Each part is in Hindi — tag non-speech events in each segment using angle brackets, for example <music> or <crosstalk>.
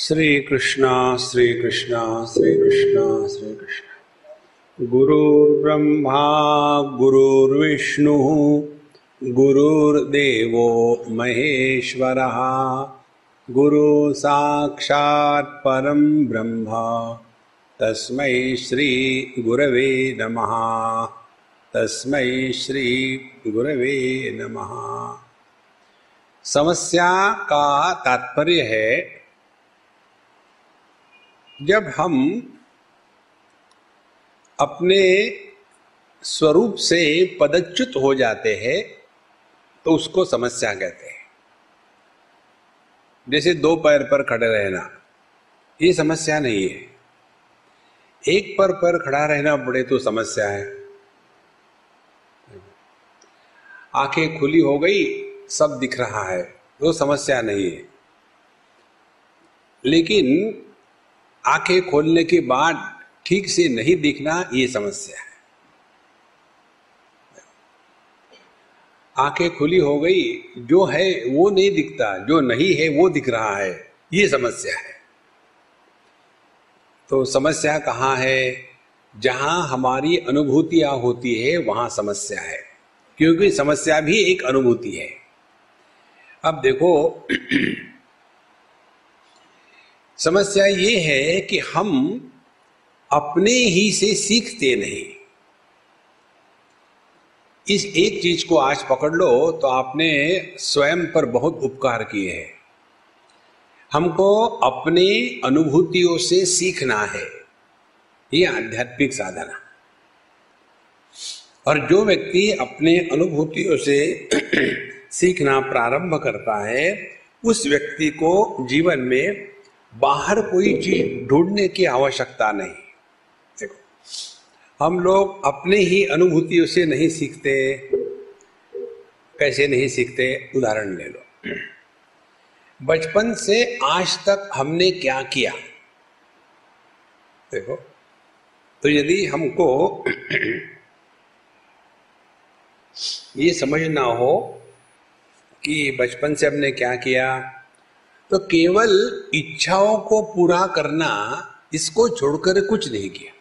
श्री कृष्णा श्री कृष्णा श्री कृष्णा श्री कृष्ण गुरुर्ब्रह्मा, गुरुर्विष्णु, गुरुर्देवो महेश्वरः। गुरु साक्षात् परम ब्रह्म, तस्म श्री गुरवे नमः। तस्म श्री गुरवे नमः। समस्या का तात्पर्य है जब हम अपने स्वरूप से पदच्युत हो जाते हैं तो उसको समस्या कहते हैं। जैसे दो पैर पर खड़े रहना, ये समस्या नहीं है। एक पर पर खड़ा रहना पड़े तो समस्या है। आँखें खुली हो गई, सब दिख रहा है, वो समस्या नहीं है। लेकिन आँखें खोलने के बाद ठीक से नहीं दिखना ये समस्या है। आँखें खुली हो गई, जो है वो नहीं दिखता, जो नहीं है वो दिख रहा है, ये समस्या है। तो समस्या कहाँ है? जहाँ हमारी अनुभूतियाँ होती है, वहाँ समस्या है। क्योंकि समस्या भी एक अनुभूति है। अब देखो समस्या ये है कि हम अपने ही से सीखते नहीं। इस एक चीज़ को आज पकड़ लो तो आपने स्वयं पर बहुत उपकार किए हैं। हमको अपने अनुभूतियों से सीखना है। ये आध्यात्मिक साधना। और जो व्यक्ति अपने अनुभूतियों से <clears throat> सीखना प्रारंभ करता है, उस व्यक्ति को जीवन में बाहर कोई चीज़ ढूँढने की आवश्यकता नहीं। देखो, हम लोग अपने ही अनुभूतियों से नहीं सीखते कैसे नहीं सीखते, उदाहरण ले लो। बचपन से आज तक हमने क्या किया? देखो तो यदि हमको ये समझना हो कि बचपन से हमने क्या किया तो केवल इच्छाओं को पूरा करना इसको छोड़कर कुछ नहीं किया।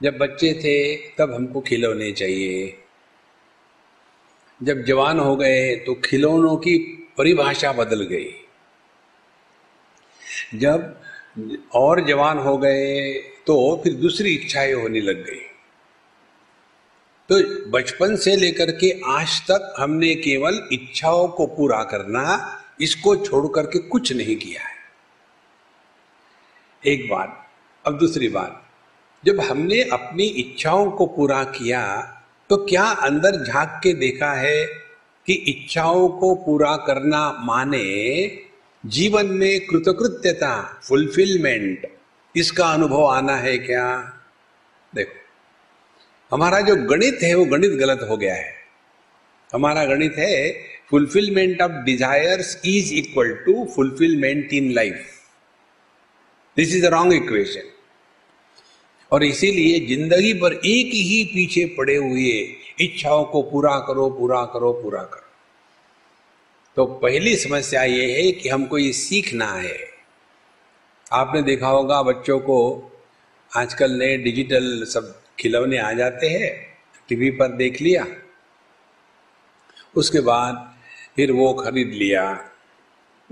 जब बच्चे थे, तब हमको खिलौने चाहिए। जब जवान हो गए तो खिलौनों की परिभाषा बदल गई। जब और जवान हो गए तो फिर दूसरी इच्छाएँ होने लग गई। तो बचपन से लेकर के आज तक हमने केवल इच्छाओं को पूरा करना इसको छोड़ करके कुछ नहीं किया है। एक बात अब दूसरी बात जब हमने अपनी इच्छाओं को पूरा किया तो क्या अंदर झाँक के देखा है कि इच्छाओं को पूरा करना माने जीवन में कृतकृत्यता फुलफिलमेंट इसका अनुभव आना है क्या? देखो, हमारा जो गणित है, वो गणित गलत हो गया है। हमारा गणित है fulfillment of desires is equal to fulfillment in life. This is wrong equation और इसीलिए ज़िंदगी पर एक ही पीछे पड़े हुए इच्छाओं को पूरा करो पूरा करो पूरा करो। तो पहली समस्या ये है कि हमको ये सीखना है। आपने देखा होगा बच्चों को आजकल नए डिजिटल सब खिलौने आ जाते हैं, टीवी पर देख लिया। उसके बाद फिर वो खरीद लिया।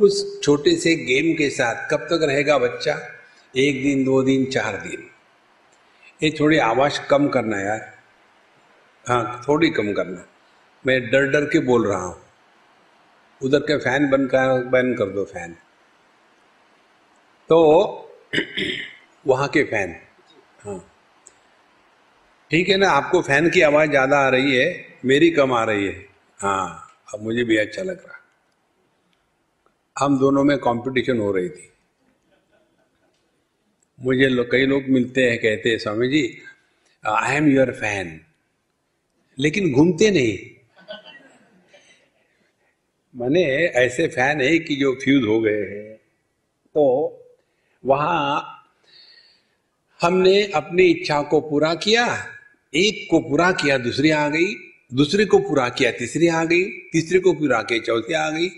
उस छोटे से गेम के साथ कब तक रहेगा बच्चा? एक दिन, दो दिन, चार दिन। ये थोड़ी आवाज़ कम करना यार। हाँ थोड़ी कम करना। मैं डर डर के बोल रहा हूँ। उधर के फ़ैन बंद कर बंद कर दो फ़ैन। तो <clears throat> वहाँ के फ़ैन। हाँ। ठीक है ना, आपको फ़ैन की आवाज़ ज़्यादा आ रही है, मेरी कम आ रही है। हाँ। अब मुझे भी अच्छा लग रहा। हम दोनों में कंपटीशन हो रही थी। मुझे लो, कई लोग मिलते हैं कहते हैं Swami ji I am your fan लेकिन घूमते नहीं। मैंने ऐसे फ़ैन है कि जो फ्यूज हो गए हैं। तो वहाँ हमने अपनी इच्छा को पूरा किया एक को पूरा किया दूसरी आ गई। दूसरे को पूरा किया, तीसरी आ गई, तीसरे को पूरा किया, चौथी आ गई।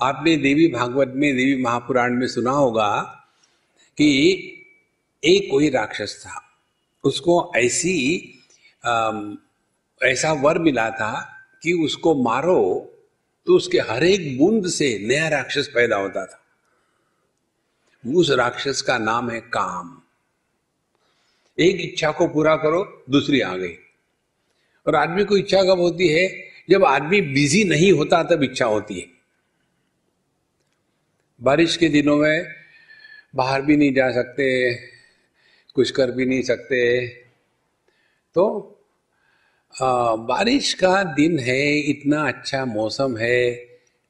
आपने देवी भागवत में, देवी महापुराण में सुना होगा कि एक कोई राक्षस था, उसको ऐसी ऐसा वर मिला था कि उसको मारो तो उसके हर एक बूंद से नया राक्षस पैदा होता था। उस राक्षस का नाम है काम। एक इच्छा को पूरा करो, दूसरी आ गई। और आदमी को इच्छा कब होती है? जब आदमी बिज़ी नहीं होता तब इच्छा होती है। बारिश के दिनों में बाहर भी नहीं जा सकते कुछ कर भी नहीं सकते। तो आ, बारिश का दिन है इतना अच्छा मौसम है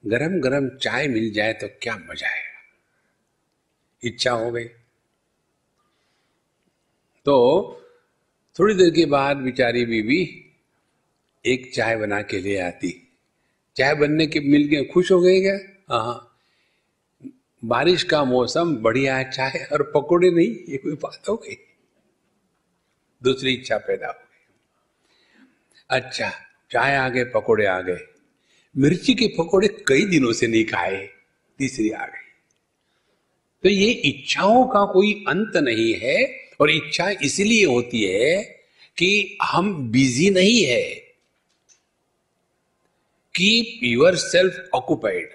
गरम गरम चाय मिल जाए तो क्या मज़ा है इच्छा हो गई। तो थोड़ी देर के बाद बिचारी बीवी एक चाय बना के ले आती। चाय बनने के मिल गए, खुश हो गए क्या? हाँ। बारिश का मौसम, बढ़िया है चाय और पकोड़े नहीं, ये कोई बात हो गई। दूसरी इच्छा पैदा हो गई। अच्छा चाय आ गए, पकोड़े आ गए। मिर्ची के पकोड़े कई दिनों से नहीं खाए, तीसरी आ गई। तो ये इच्छाओं का कोई अंत नहीं है और इच्छा इसलिए होती है कि हम बिज़ी नहीं है। You're self occupied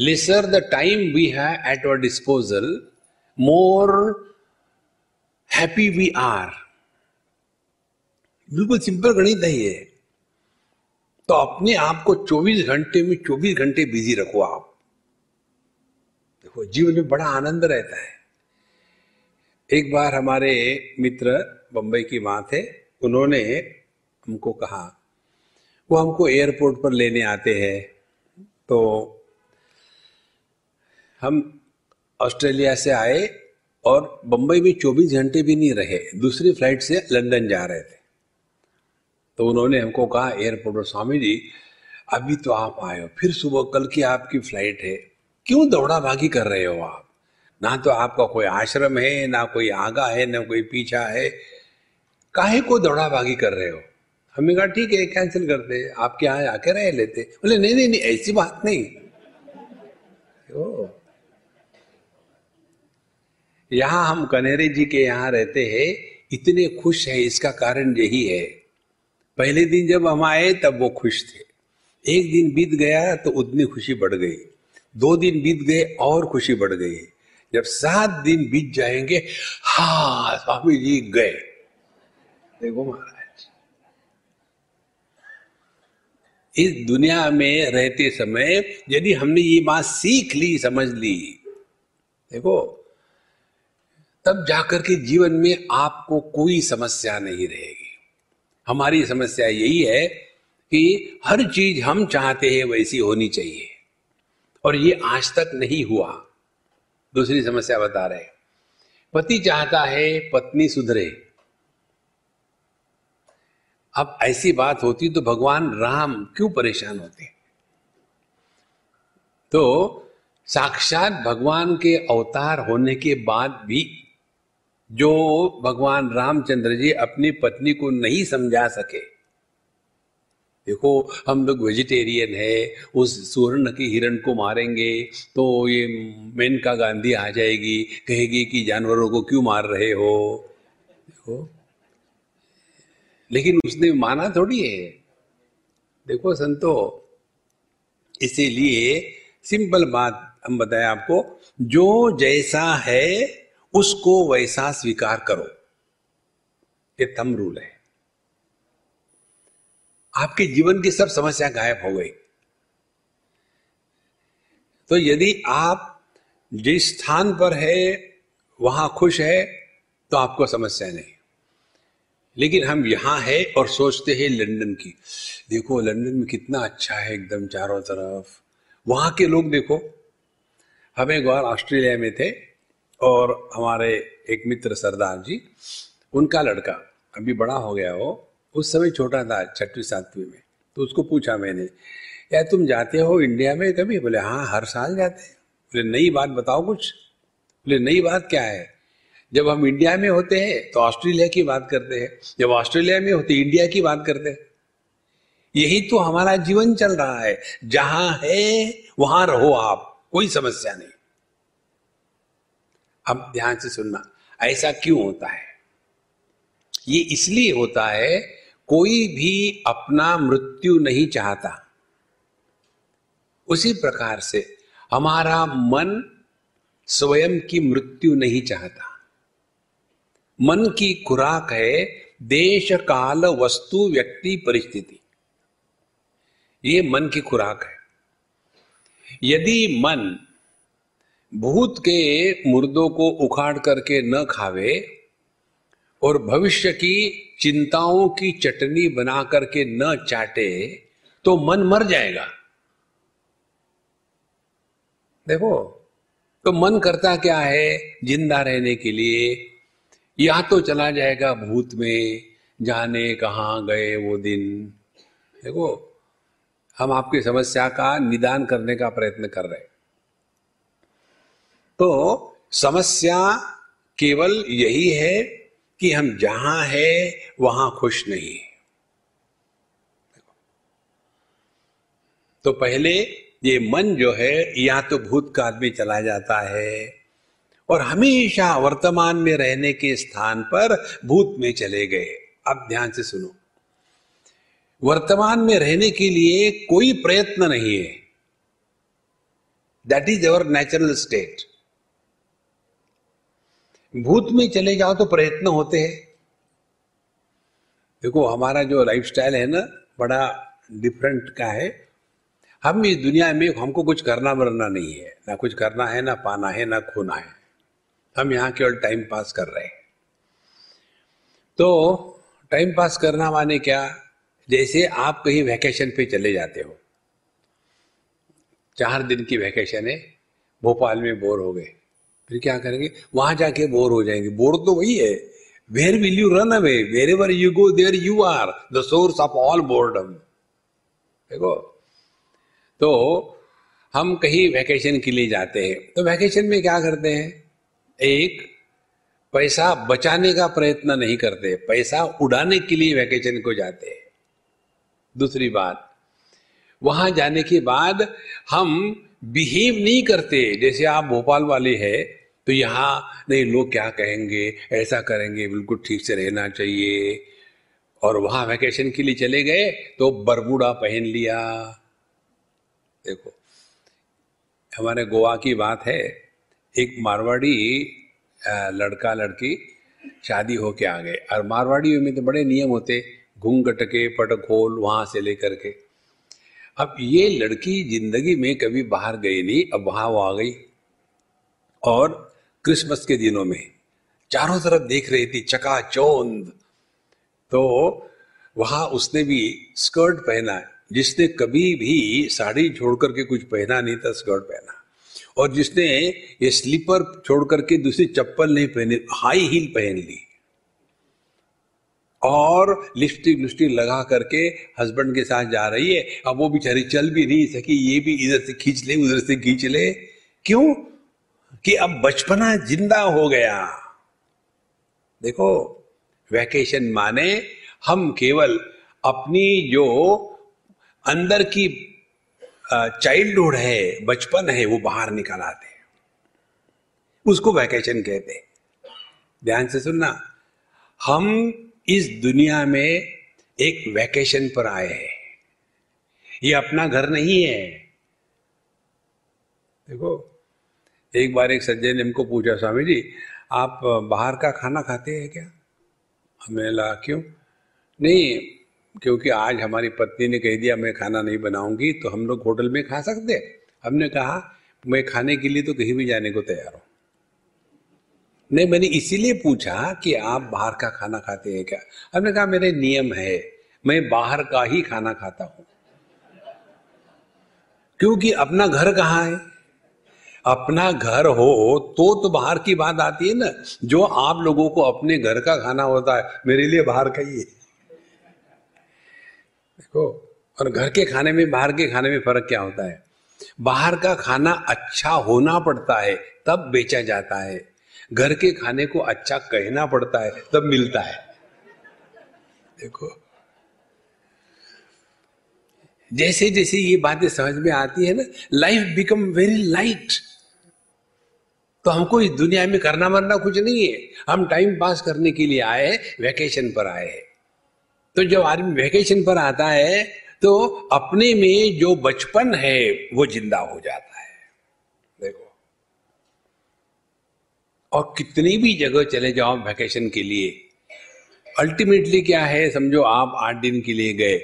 lesser the time we have at our disposal, more happy we are. बिल्कुल सिंपल गणित है ये। तो अपने आप को 24 घंटे में 24 घंटे बिज़ी रखो आप। देखो जीवन में बड़ा आनंद रहता है। एक बार हमारे मित्र बंबई की माँ थे उन्होंने हमको कहा वो हमको एयरपोर्ट पर लेने आते हैं। तो हम ऑस्ट्रेलिया से आए और बंबई में 24 घंटे भी नहीं रहे। दूसरी फ़्लाइट से लंदन जा रहे थे। तो उन्होंने हमको कहा, एयरपोर्ट पर स्वामी जी, अभी तो आप आए हो, फिर सुबह कल की आपकी फ़्लाइट है। क्यों दौड़ा भागी कर रहे हो आप? ना तो आपका कोई आश्रम है, ना कोई आगा है, ना कोई पीछा है। काहे को दौड़ा भागी कर रहे हो? हमें कहा, ठीक है कैंसिल कर दे। आपके यहाँ आके रह लेते। बोले, नहीं नहीं नहीं, ऐसी बात नहीं। ओ। यहाँ हम कनेरे जी के यहाँ रहते हैं, इतने खुश हैं, इसका कारण यही है। पहले दिन जब हम आए, तब वो खुश थे। एक दिन बीत गया तो उतनी खुशी बढ़ गई। दो दिन बीत गए, और खुशी बढ़ गई। जब सात दिन बीत जाएँगे, हा, स्वामी जी गए। देखो महाराज। इस दुनिया में रहते समय यदि हमने ये बात सीख ली, समझ ली, देखो, तब जाकर के जीवन में आपको कोई समस्या नहीं रहेगी। हमारी समस्या यही है कि हर चीज़ हम चाहते हैं वैसी होनी चाहिए। और ये आज तक नहीं हुआ। दूसरी समस्या बता रहे पति चाहता है पत्नी सुधरे। अब ऐसी बात होती तो भगवान राम क्यों परेशान होते? तो साक्षात भगवान के अवतार होने के बाद भी जो भगवान रामचंद्र जी अपनी पत्नी को नहीं समझा सके, देखो हम लोग वेजिटेरियन है, उस सुवर्ण के हिरण को मारेंगे तो ये मेनका गांधी आ जाएगी, कहेगी कि जानवरों को क्यों मार रहे हो? देखो लेकिन उसने माना थोड़ी है। देखो संतो, इसीलिए सिंपल बात हम बताएँ आपको, जो जैसा है, उसको वैसा स्वीकार करो। ये थम रूल है। आपके जीवन की सब समस्या गायब हो गई। तो यदि आप जिस स्थान पर है, वहाँ खुश है तो आपको समस्या नहीं। लेकिन हम यहाँ है और सोचते हैं लंदन की। देखो, लंदन में कितना अच्छा है एकदम चारों तरफ़। वहाँ के लोग देखो, हम एक बार ऑस्ट्रेलिया में थे और हमारे एक मित्र सरदार जी, उनका लड़का अभी बड़ा हो गया वो उस समय छोटा था छठवीं, सातवीं में। तो उसको पूछा मैंने, यार, तुम जाते हो इंडिया में कभी? बोले हाँ हर साल जाते बोले, नई बात बताओ कुछ? बोले, नई बात क्या है? जब हम इंडिया में होते हैं तो ऑस्ट्रेलिया की बात करते हैं। जब ऑस्ट्रेलिया में होते, इंडिया की बात करते हैं। यही तो हमारा जीवन चल रहा है। जहाँ है, वहाँ रहो आप। कोई समस्या नहीं। अब ध्यान से सुनना, ऐसा क्यों होता है? ये इसलिए होता है, कोई भी अपना मृत्यु नहीं चाहता। उसी प्रकार से हमारा मन स्वयं की मृत्यु नहीं चाहता। मन की खुराक है देश काल वस्तु व्यक्ति परिस्थिति। ये मन की खुराक है। यदि मन भूत के मुर्दों को उखाड़ करके न खावे और भविष्य की चिंताओं की चटनी बना करके न चाटे तो मन मर जाएगा। देखो तो मन करता क्या है? ज़िंदा रहने के लिए या तो चला जाएगा भूत में, जाने कहा गए वो दिन। देखो, हम आपकी समस्या का निदान करने का प्रयत्न कर रहे तो समस्या केवल यही है कि हम जहाँ है, वहाँ खुश नहीं तो पहले ये मन जो है, या तो भूत भूतकाल में चला जाता है और हमेशा वर्तमान में रहने के स्थान पर भूत में चले गए। अब ध्यान से सुनो। वर्तमान में रहने के लिए कोई प्रयत्न नहीं है। That is our natural state भूत में चले जाओ तो प्रयत्न होते हैं। देखो, हमारा जो लाइफस्टाइल है ना, बड़ा डिफरेंट का है। हम इस दुनिया में हमको कुछ करना मरना नहीं है। ना कुछ करना है, ना पाना है, ना खोना है। हम यहाँ केवल टाइम पास कर रहे हैं। तो टाइम पास करना माने क्या? जैसे आप कहीं वैकेशन पे चले जाते हो। चार दिन की वैकेशन है, भोपाल में बोर हो गए। फिर क्या करेंगे? वहाँ जाके बोर हो जाएँगे। बोर तो वही है। Where will you run away wherever you go there you are the source of all boredom देखो तो हम कहीं वैकेशन के लिए जाते हैं। तो वैकेशन में क्या करते हैं? एक, पैसा बचाने का प्रयत्न नहीं करते, पैसा उड़ाने के लिए वैकेशन को जाते। दूसरी बात, वहाँ जाने के बाद हम बिहेव नहीं करते। जैसे आप भोपाल वाले हैं तो यहाँ, नहीं, लोग क्या कहेंगे? ऐसा करेंगे, बिल्कुल ठीक से रहना चाहिए। और वहाँ वैकेशन के लिए चले गए तो बरबूडा पहन लिया। देखो, हमारे गोवा की बात है एक मारवाड़ी लड़का लड़की शादी होके आ गए। और मारवाड़ी में तो बड़े नियम होते, घूंघट के, पटखोल वहाँ से लेकर के। अब ये लड़की ज़िंदगी में कभी बाहर गई नहीं, अब वहाँ वो आ गई। और क्रिसमस के दिनों में चारों तरफ़ देख रही थी, चकाचौंध। तो वहाँ उसने भी स्कर्ट पहना, जिसने कभी भी साड़ी छोड़ करके कुछ पहना नहीं था, स्कर्ट पहना। और जिसने ये स्लीपर छोड़ करके दूसरी चप्पल नहीं पहनी, हाई हील पहन ली। और लिपस्टिक लिपस्टिक लगा करके हस्बैंड के साथ जा रही है। अब वो बेचारी चल भी नहीं सकी, ये भी इधर से खींच ले, उधर से खींच ले। क्यों? कि अब बचपना ज़िंदा हो गया। देखो वैकेशन माने हम केवल अपनी जो अंदर की चाइल्डहुड है, बचपन है, वो बाहर निकल आते हैं। उसको वैकेशन कहते हैं। ध्यान से सुनना। हम इस दुनिया में एक वैकेशन पर आए हैं। ये अपना घर नहीं है। देखो, एक बार एक सज्जन ने हमको पूछा, स्वामी जी, आप बाहर का खाना खाते हैं क्या? हमें ला क्यों? नहीं क्योंकि आज हमारी पत्नी ने कह दिया, मैं खाना नहीं बनाऊँगी तो हम लोग होटल में खा सकते हमने कहा, मैं खाने के लिए तो कहीं भी जाने को तैयार हूँ। नहीं, मैंने इसीलिए पूछा कि आप बाहर का खाना खाते हैं क्या? हमने कहा, मेरे नियम है, मैं बाहर का ही खाना खाता हूँ। क्योंकि अपना घर कहाँ है? अपना घर हो तो तो बाहर की बात आती है ना, जो आप लोगों को अपने घर का खाना होता है, मेरे लिए बाहर का ही है। देखो और घर के खाने में, बाहर के खाने में फ़र्क क्या होता है? बाहर का खाना अच्छा होना पड़ता है, तब बेचा जाता है। घर के खाने को अच्छा कहना पड़ता है, तब मिलता है। देखो। जैसे जैसे ये बातें समझ में आती है ना लाइफ बिकम वेरी लाइट तो हमको इस दुनिया में करना मरना कुछ नहीं है। हम टाइम पास करने के लिए आए हैं वैकेशन पर आए हैं। तो जब आदमी वेकेशन पर आता है तो अपने में जो बचपन है, वो ज़िंदा हो जाता है। देखो। और कितनी भी जगह चले जाओ वेकेशन के लिए अल्टीमेटली क्या है, समझो आप आठ दिन के लिए गए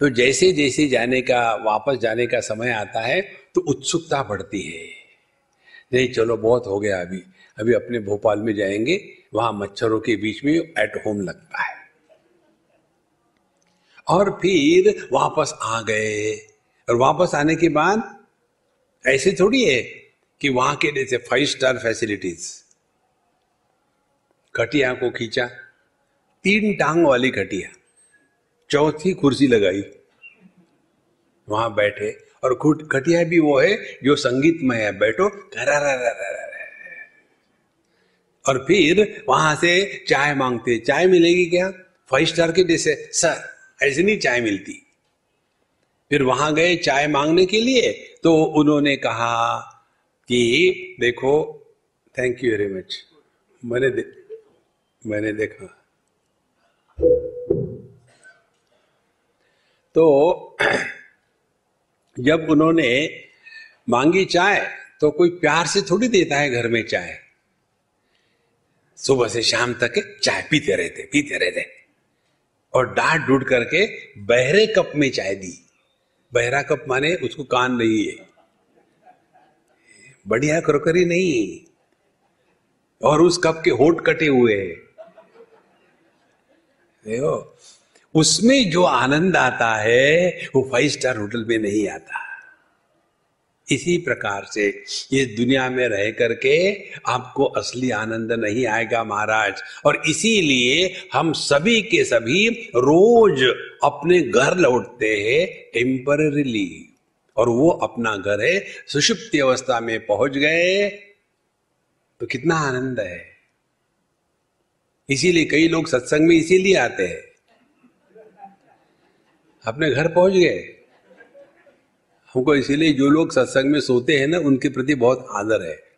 तो जैसे जैसे जाने का, वापस जाने का समय आता है तो उत्सुकता बढ़ती है। नहीं, चलो बहुत हो गया अभी। अभी अपने भोपाल में जाएँगे, वहाँ मच्छरों के बीच में एट होम लगता है। और फिर वापस आ गए। और वापस आने के बाद ऐसे थोड़ी है कि वहाँ के जैसे फाइव स्टार फैसिलिटीज़ खटिया को खींचा, तीन टांग वाली खटिया, चौथी कुर्सी लगाई, वहाँ बैठे। और खटिया भी वो है जो संगीत में है, बैठो और फिर वहाँ से चाय मांगते चाय मिलेगी क्या फाइव स्टार के जैसे सर ऐसी नहीं चाय मिलती। फिर वहाँ गए चाय मांगने के लिए तो उन्होंने कहा कि देखो थैंक यू वेरी मच मैंने दे, मैंने देखा। तो <clears throat> जब उन्होंने मांगी चाय तो कोई प्यार से थोड़ी देता है घर में चाय। सुबह से शाम तक चाय पीते रहते पीते रहते। और डांट डूट करके बहरे कप में चाय दी। बहरा कप माने उसको कान नहीं है। बढ़िया क्रोकरी नहीं। और उस कप के होठ कटे हुए है। उसमें जो आनंद आता है, वो फाइव स्टार होटल में नहीं आता। इसी प्रकार से ये दुनिया में रह करके आपको असली आनंद नहीं आएगा महाराज। और इसीलिए हम सभी के सभी रोज अपने घर लौटते हैं टेम्पररीली और वो अपना घर है, सुषुप्ति अवस्था में पहुँच गए तो कितना आनंद है। इसीलिए कई लोग सत्संग में इसीलिए आते हैं। अपने घर पहुँच गए। हमको इसीलिए जो लोग सत्संग में सोते हैं ना, उनके प्रति बहुत आदर है।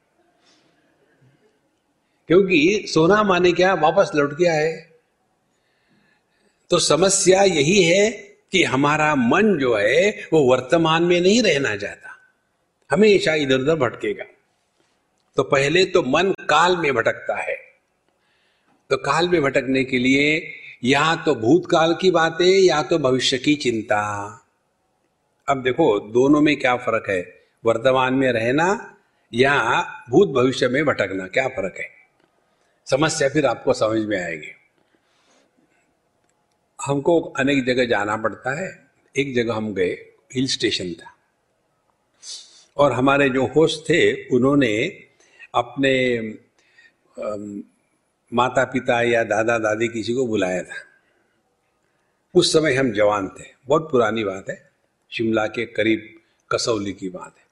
क्योंकि सोना माने क्या? वापस लौट गया है तो समस्या यही है कि हमारा मन जो है, वो वर्तमान में नहीं रहना चाहता। हमेशा इधर उधर भटकेगा। तो पहले तो मन काल में भटकता है। तो काल में भटकने के लिए या तो भूतकाल की बातें, या तो भविष्य की चिंता। अब देखो, दोनों में क्या फ़र्क है? वर्तमान में रहना या भूत भविष्य में भटकना, क्या फ़र्क है? समस्या फिर आपको समझ में आएगी। हमको अनेक जगह जाना पड़ता है। एक जगह हम गए, हिल स्टेशन था। और हमारे जो होस्ट थे, उन्होंने अपने माता पिता या दादा दादी किसी को बुलाया था। उस समय हम जवान थे। बहुत पुरानी बात है। शिमला के करीब कसौली की बात है।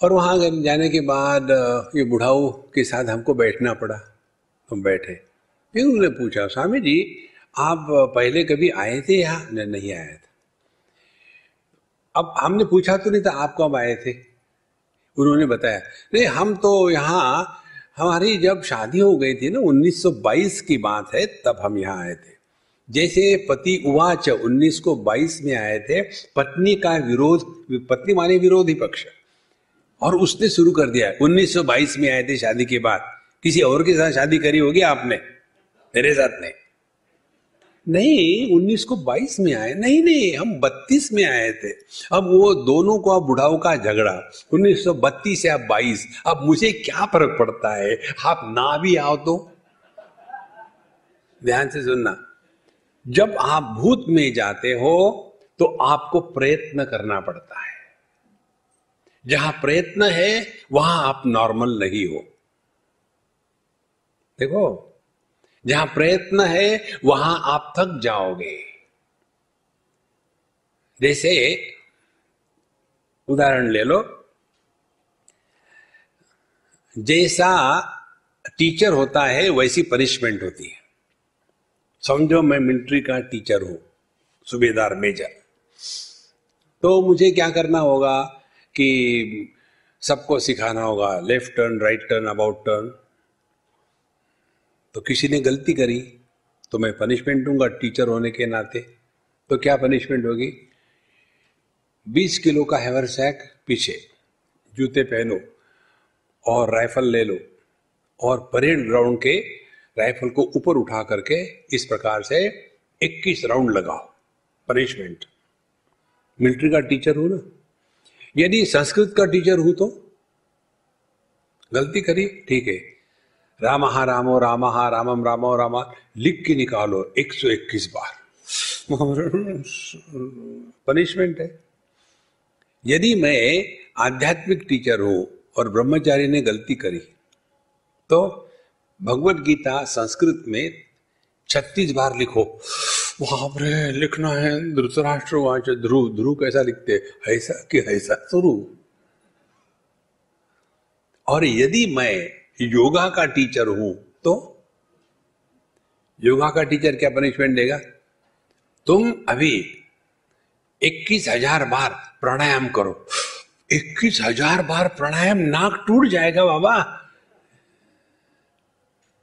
और वहाँ जाने के बाद ये बुढ़ाऊ के साथ हमको बैठना पड़ा। हम बैठे। फिर उन्होंने पूछा, स्वामी जी, आप पहले कभी आए थे यहाँ? नहीं आए थे। अब हमने पूछा तो नहीं था, आप कब आए थे? उन्होंने बताया, नहीं, हम तो यहाँ, हमारी जब शादी हो गई थी ना 1922 की बात है, तब हम यहाँ आए थे। जैसे पति उवाच 19 को 22 में आए थे, पत्नी का विरोध, पत्नी माने विरोधी पक्ष। और उसने शुरू कर दिया। 1922 में आए थे शादी के बाद। किसी और के साथ शादी करी होगी आपने? मेरे साथ नहीं। नहीं, उन्नीस को बाईस में आए। नहीं नहीं, हम बत्तीस में आए थे। अब वो दोनों को, अब बुढ़ाओ का झगड़ा। उन्नीस सौ बत्तीस या बाईस। अब मुझे क्या फ़र्क पड़ता है? आप ना भी आओ तो। ध्यान से सुनना। जब आप भूत में जाते हो तो आपको प्रयत्न करना पड़ता है। जहाँ प्रयत्न है, वहाँ आप नॉर्मल नहीं हो। देखो, जहाँ प्रयत्न है, वहाँ आप थक जाओगे। जैसे, उदाहरण ले लो। जैसा टीचर होता है, वैसी पनिशमेंट होती है। समझो मैं मिलिट्री का टीचर हूँ, सुबेदार मेजर। तो मुझे क्या करना होगा कि सबको सिखाना होगा left turn right turn about turn तो किसी ने गलती करी तो मैं पनिशमेंट दूँगा टीचर होने के नाते। तो क्या पनिशमेंट होगी? 20 किलो का हैवर सैक पीछे, जूते पहनो और राइफल ले लो और परेड ग्राउंड के राइफल को ऊपर उठा करके इस प्रकार से 21 राउंड लगाओ। पनिशमेंट। मिलिट्री का टीचर हूँ ना? यदि संस्कृत का टीचर हूँ तो? गलती करी? ठीक है। राम हा रामो, राम हा रामम, रामो, रामा लिख के निकालो 121 बार। पनिशमेंट है। यदि मैं आध्यात्मिक टीचर हूँ और ब्रह्मचारी ने गलती करी तो भगवत गीता संस्कृत में छत्तीस बार लिखो। वहाँ पर लिखना है, धृतराष्ट्र वहाँ ध्रुव ध्रुव कैसा लिखते ऐसा कि ऐसा स्वरूप और यदि मैं योगा का टीचर हूँ तो? योगा का टीचर क्या पनिशमेंट देगा? तुम अभी इक्कीस हज़ार बार प्राणायाम करो। इक्कीस हज़ार बार प्राणायाम नाक टूट जाएगा बाबा।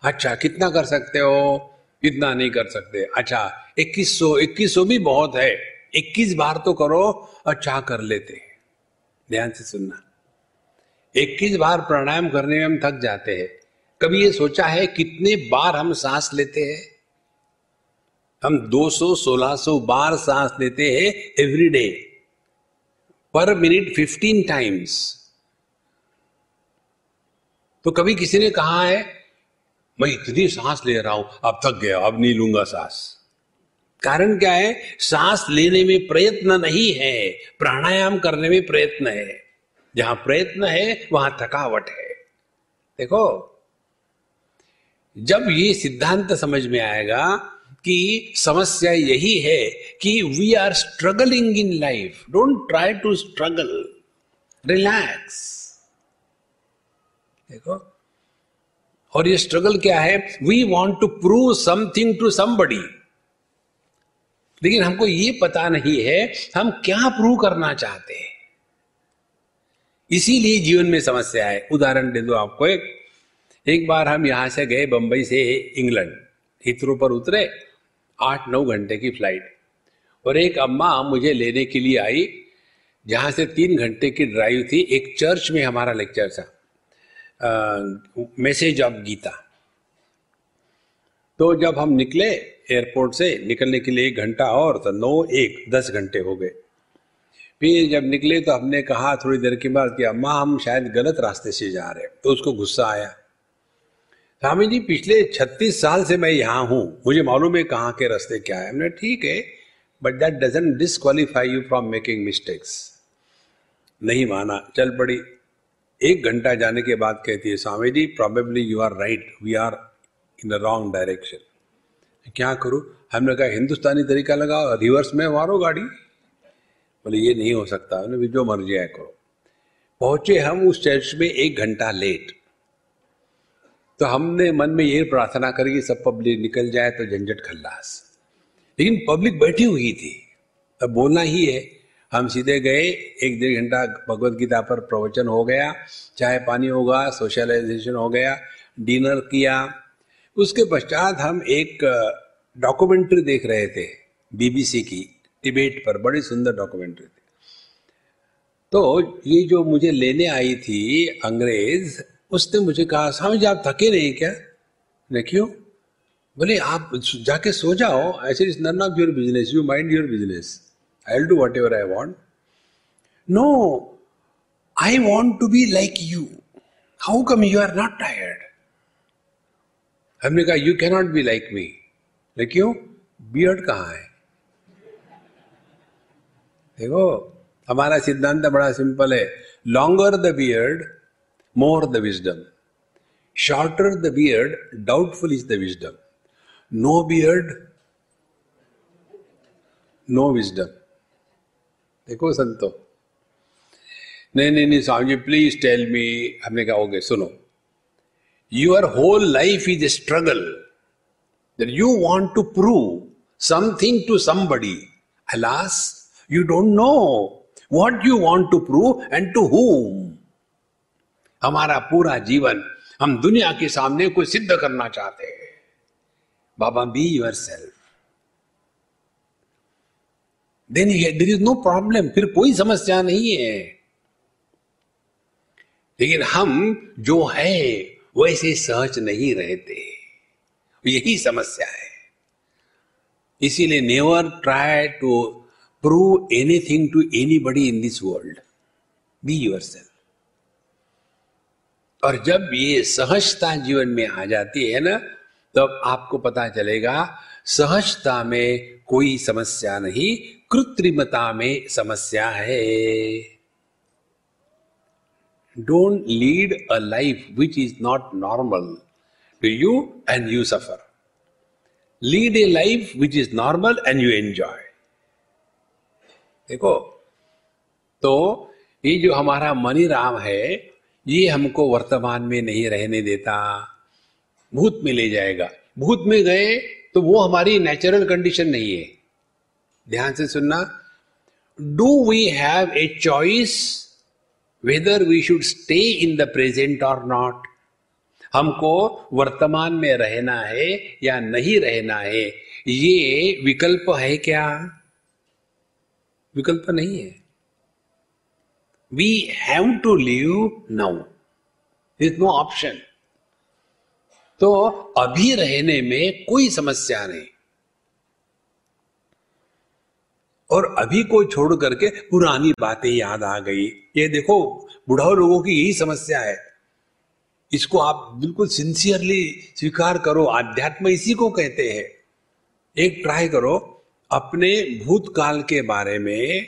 अच्छा कितना कर सकते हो? इतना नहीं कर सकते। अच्छा इक्कीस सौ इक्कीस सौ भी बहुत है। इक्कीस बार तो करो अच्छा कर लेते ध्यान से सुनना। इक्कीस बार प्राणायाम करने में हम थक जाते हैं। कभी ये सोचा है कितने बार हम सांस लेते हैं? हम 200 1600 बार सांस लेते हैं every day per minute 15 times तो कभी किसी ने कहा है मैं इतनी सांस ले रहा हूँ, अब थक गया, अब नहीं लूँगा सांस। कारण क्या है? सांस लेने में प्रयत्न नहीं है, प्राणायाम करने में प्रयत्न है। जहाँ प्रयत्न है, वहाँ थकावट है। देखो, जब ये सिद्धांत समझ में आएगा कि समस्या यही है कि we are struggling in life don't try to struggle relax देखो और ये स्ट्रगल क्या है? We want to prove something to somebody लेकिन हमको ये पता नहीं है, हम क्या प्रूव करना चाहते हैं। इसीलिए जीवन में समस्या है। उदाहरण दे दो आपको एक। एक बार हम यहाँ से गए बंबई से इंग्लैंड। हिथ्रो पर उतरे। आठ नौ घंटे की फ़्लाइट और एक अम्मा मुझे लेने के लिए आई, जहाँ से तीन घंटे की ड्राइव थी। एक चर्च में हमारा लेक्चर था। मैसेज ऑफ़ गीता तो जब हम निकले एयरपोर्ट से, निकलने के लिए एक घंटा और तो नौ, एक, दस घंटे हो गए। फिर जब निकले तो हमने कहा थोड़ी देर के बाद कि अम्मा, हम शायद गलत रास्ते से जा रहे तो उसको गुस्सा आया। स्वामी जी, पिछले छत्तीस साल से मैं यहाँ हूँ। मुझे मालूम है कहाँ के रास्ते क्या है। हमने, ठीक है but that doesn't disqualify you from making mistakes नहीं माना। चल पड़ी। एक घंटा जाने के बाद कहती है Swami ji probably you are right we are in the wrong direction क्या करूँ? हमने कहा, हिंदुस्तानी तरीका लगाओ रिवर्स में मारो गाड़ी. बोले, ये नहीं हो सकता भी जो मर्ज़ी है करो. पहुँचे हम उस चर्च में एक घंटा लेट तो हमने मन में ये प्रार्थना करी कि सब पब्लिक निकल जाए तो झंझट खल्लास. लेकिन पब्लिक बैठी हुई थी। अब बोलना ही है हम सीधे गए, एक डेढ़ घंटा भगवत गीता पर प्रवचन हो गया, चाय पानी होगा सोशलाइजेशन हो गया डिनर किया। उसके पश्चात हम एक डॉक्यूमेंट्री देख रहे थे बीबीसी की टिबेट पर, बड़ी सुंदर डॉक्यूमेंट्री थी। तो ये जो मुझे लेने आई थी अंग्रेज़, उसने मुझे कहा, स्वामी जी, आप थके नहीं क्या? ने क्यों? बोले, आप जाके सो जाओ, ऐसे is none your business you mind your business I will do whatever I want no I want to be like you how come you are not tired हमने कहा you cannot be like me क्यों बियर्ड कहाँ है? देखो, हमारा सिद्धांत बड़ा सिंपल है. Longer the beard more the wisdom shorter the beard doubtful is the wisdom no beard no wisdom देखो संतो। नहीं नहीं नहीं Swami ji please tell me हमने कहा ओके सुनो। Your whole life is a struggle you want to prove something to somebody alas You don't know what you want to prove and to whom हमारा पूरा जीवन हम दुनिया के सामने को सिद्ध करना चाहते हैं। बाबा be yourself then there is no problem फिर कोई समस्या नहीं है। लेकिन हम जो है, वैसे सहज नहीं रहते। यही समस्या है। इसीलिए never try to prove anything to anybody in this world be yourself और जब ये सहजता जीवन में आ जाती है ना, तब तो आपको पता चलेगा, सहजता में कोई समस्या नहीं कृत्रिमता में समस्या है। Don't lead a life which is not normal to you and you suffer lead a life which is normal and you enjoy देखो तो ये जो हमारा मनी राम है, ये हमको वर्तमान में नहीं रहने देता। भूत में ले जाएगा। भूत में गए तो वो हमारी नेचुरल कंडीशन नहीं है। ध्यान से सुनना। Do we have a choice whether we should stay in the present और नॉट हमको वर्तमान में रहना है या नहीं रहना है, ये विकल्प है क्या? विकल्प नहीं है। We have to live now is no option तो अभी रहने में कोई समस्या नहीं। और अभी को छोड़ करके पुरानी बातें याद आ गई। ये देखो, बुढ़ाओ लोगों की यही समस्या है। इसको आप बिल्कुल सिंसियरली स्वीकार करो। आध्यात्म इसी को कहते हैं। एक ट्राई करो, अपने भूतकाल के बारे में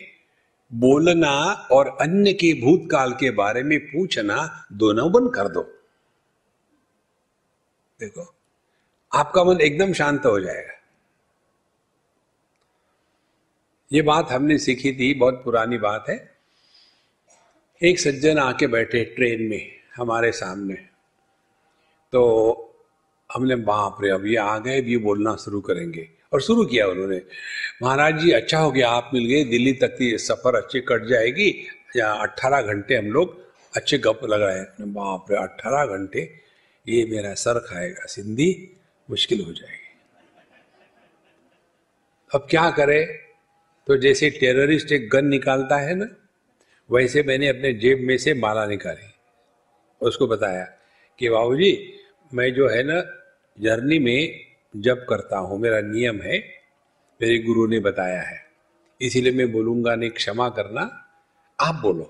बोलना और अन्य के भूतकाल के बारे में पूछना दोनों बंद कर दो। देखो, आपका मन एकदम शांत हो जाएगा। ये बात हमने सीखी थी, बहुत पुरानी बात है। एक सज्जन आके बैठे ट्रेन में हमारे सामने। तो हमने, बाप रे, अब ये आ गए, अब ये बोलना शुरू करेंगे। और शुरू किया उन्होंने। महाराज जी अच्छा हो गया, आप मिल गए। दिल्ली तक की सफ़र अच्छी कट जाएगी। या अट्ठारह घंटे हम लोग अच्छे गप लगाए बाप रे, अट्ठारह घंटे, ये मेरा सर खाएगा सिंधी, मुश्किल हो जाएगी। अब क्या करे? तो जैसे टेररिस्ट एक गन निकालता है ना, वैसे मैंने अपने जेब में से माला निकाली। उसको बताया कि बाबू जी मैं जो है ना जर्नी में जब करता हूँ, मेरा नियम है, मेरे गुरु ने बताया है। इसीलिए मैं बोलूँगा, नहीं, क्षमा करना, आप बोलो।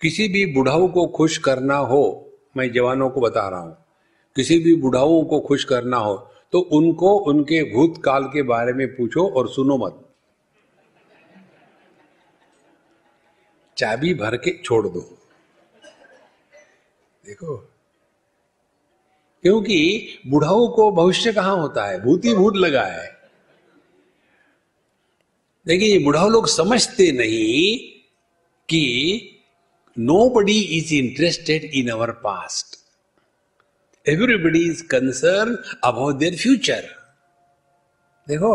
किसी भी बुढ़ाऊ को खुश करना हो, मैं जवानों को बता रहा हूँ, किसी भी बुढ़ाओं को खुश करना हो तो उनको उनके भूतकाल के बारे में पूछो और सुनो मत। चाबी भर के छोड़ दो। देखो, क्योंकि बुढ़ाओं को भविष्य कहाँ होता है? भूत ही भूत लगा है। देखिए, ये बुढ़ाओ लोग समझते नहीं कि nobody is interested in our past everybody is concern about their future देखो,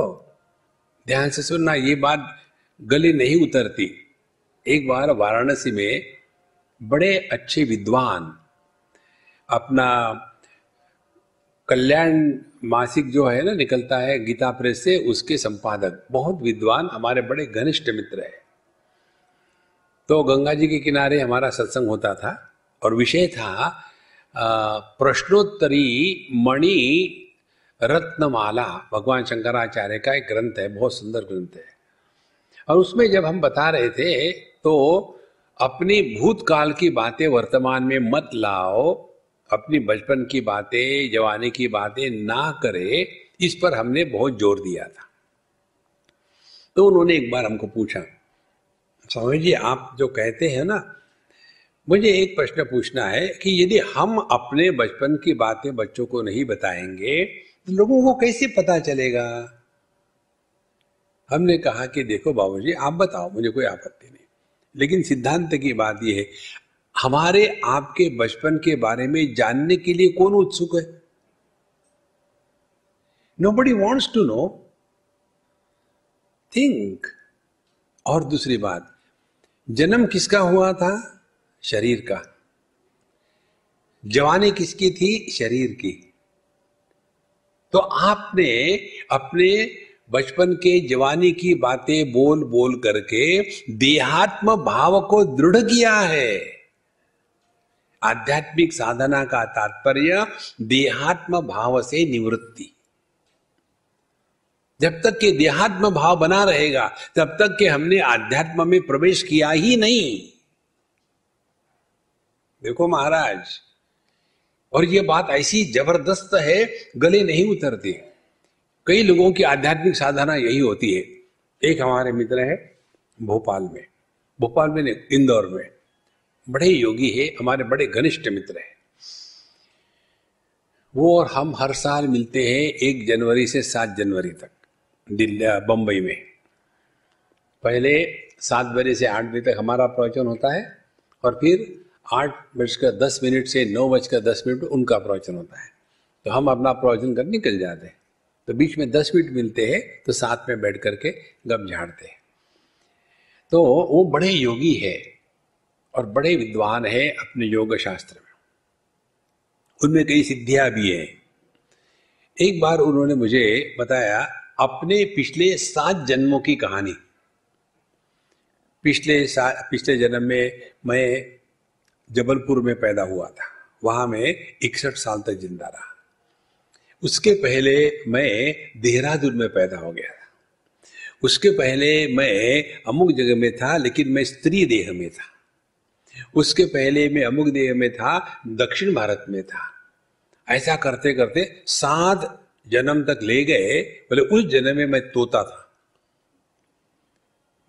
ध्यान से सुनना, ये बात गले नहीं उतरती। एक बार वाराणसी में बड़े अच्छे विद्वान अपना कल्याण मासिक जो है ना, निकलता है गीता प्रेस से, उसके संपादक, बहुत विद्वान, हमारे बड़े घनिष्ठ मित्र है। तो गंगा जी के किनारे हमारा सत्संग होता था, और विषय था प्रश्नोत्तरी मणि रत्नमाला भगवान शंकराचार्य का एक ग्रंथ है बहुत सुंदर ग्रंथ है और उसमें जब हम बता रहे थे तो अपनी भूतकाल की बातें वर्तमान में मत लाओ, अपनी बचपन की बातें, जवानी की बातें ना करे, इस पर हमने बहुत ज़ोर दिया था। तो उन्होंने एक बार हमको पूछा, स्वामी जी, आप जो कहते हैं ना मुझे एक प्रश्न पूछना है कि यदि हम अपने बचपन की बातें बच्चों को नहीं बताएँगे तो लोगों को कैसे पता चलेगा? हमने कहा कि देखो बाबूजी, आप बताओ, मुझे कोई आपत्ति नहीं। लेकिन सिद्धांत की बात यह है, हमारे, आपके बचपन के बारे में जानने के लिए कौन उत्सुक है? Nobody wants to know think और दूसरी बात, जन्म किसका हुआ था? शरीर का। जवानी किसकी थी? शरीर की। तो आपने अपने बचपन के जवानी की बातें बोल बोल करके देहात्म भाव को दृढ़ किया है। आध्यात्मिक साधना का तात्पर्य देहात्म भाव से निवृत्ति। जब तक के देहात्म भाव बना रहेगा, तब तक के हमने आध्यात्म में प्रवेश किया ही नहीं। देखो महाराज, और ये बात ऐसी ज़बरदस्त है, गले नहीं उतरती। कई लोगों की आध्यात्मिक साधना यही होती है। एक हमारे मित्र है, भोपाल में। भोपाल में नहीं, इंदौर में। बड़े योगी है, हमारे बड़े घनिष्ठ मित्र है। वो और हम हर साल मिलते हैं एक जनवरी से सात जनवरी तक, दिल्ली बम्बई में। पहले सात बजे से आठ बजे तक हमारा प्रवचन होता है, और फिर आठ बजकर दस मिनट से नौ बजकर दस मिनट उनका प्रवचन होता है। तो हम अपना प्रवचन कर निकल जाते हैं। तो बीच में दस मिनट मिलते हैं तो साथ में बैठ करके गप झाड़ते हैं। तो वो बड़े योगी है और बड़े विद्वान है अपने योग शास्त्र में। उनमें कई सिद्धियाँ भी हैं। एक बार उन्होंने मुझे बताया, अपने पिछले सात जन्मों की कहानी। पिछले पिछले जन्म में मैं जबलपुर में पैदा हुआ था। वहाँ मैं इकसठ साल तक ज़िंदा रहा। उसके पहले मैं देहरादून में पैदा हो गया था। उसके पहले मैं अमुक जगह में था, लेकिन मैं स्त्री देह में था। उसके पहले मैं अमुक देह में था, दक्षिण भारत में था। ऐसा करते करते सात जन्म तक ले गए, बोले उस जन्म में मैं तोता था।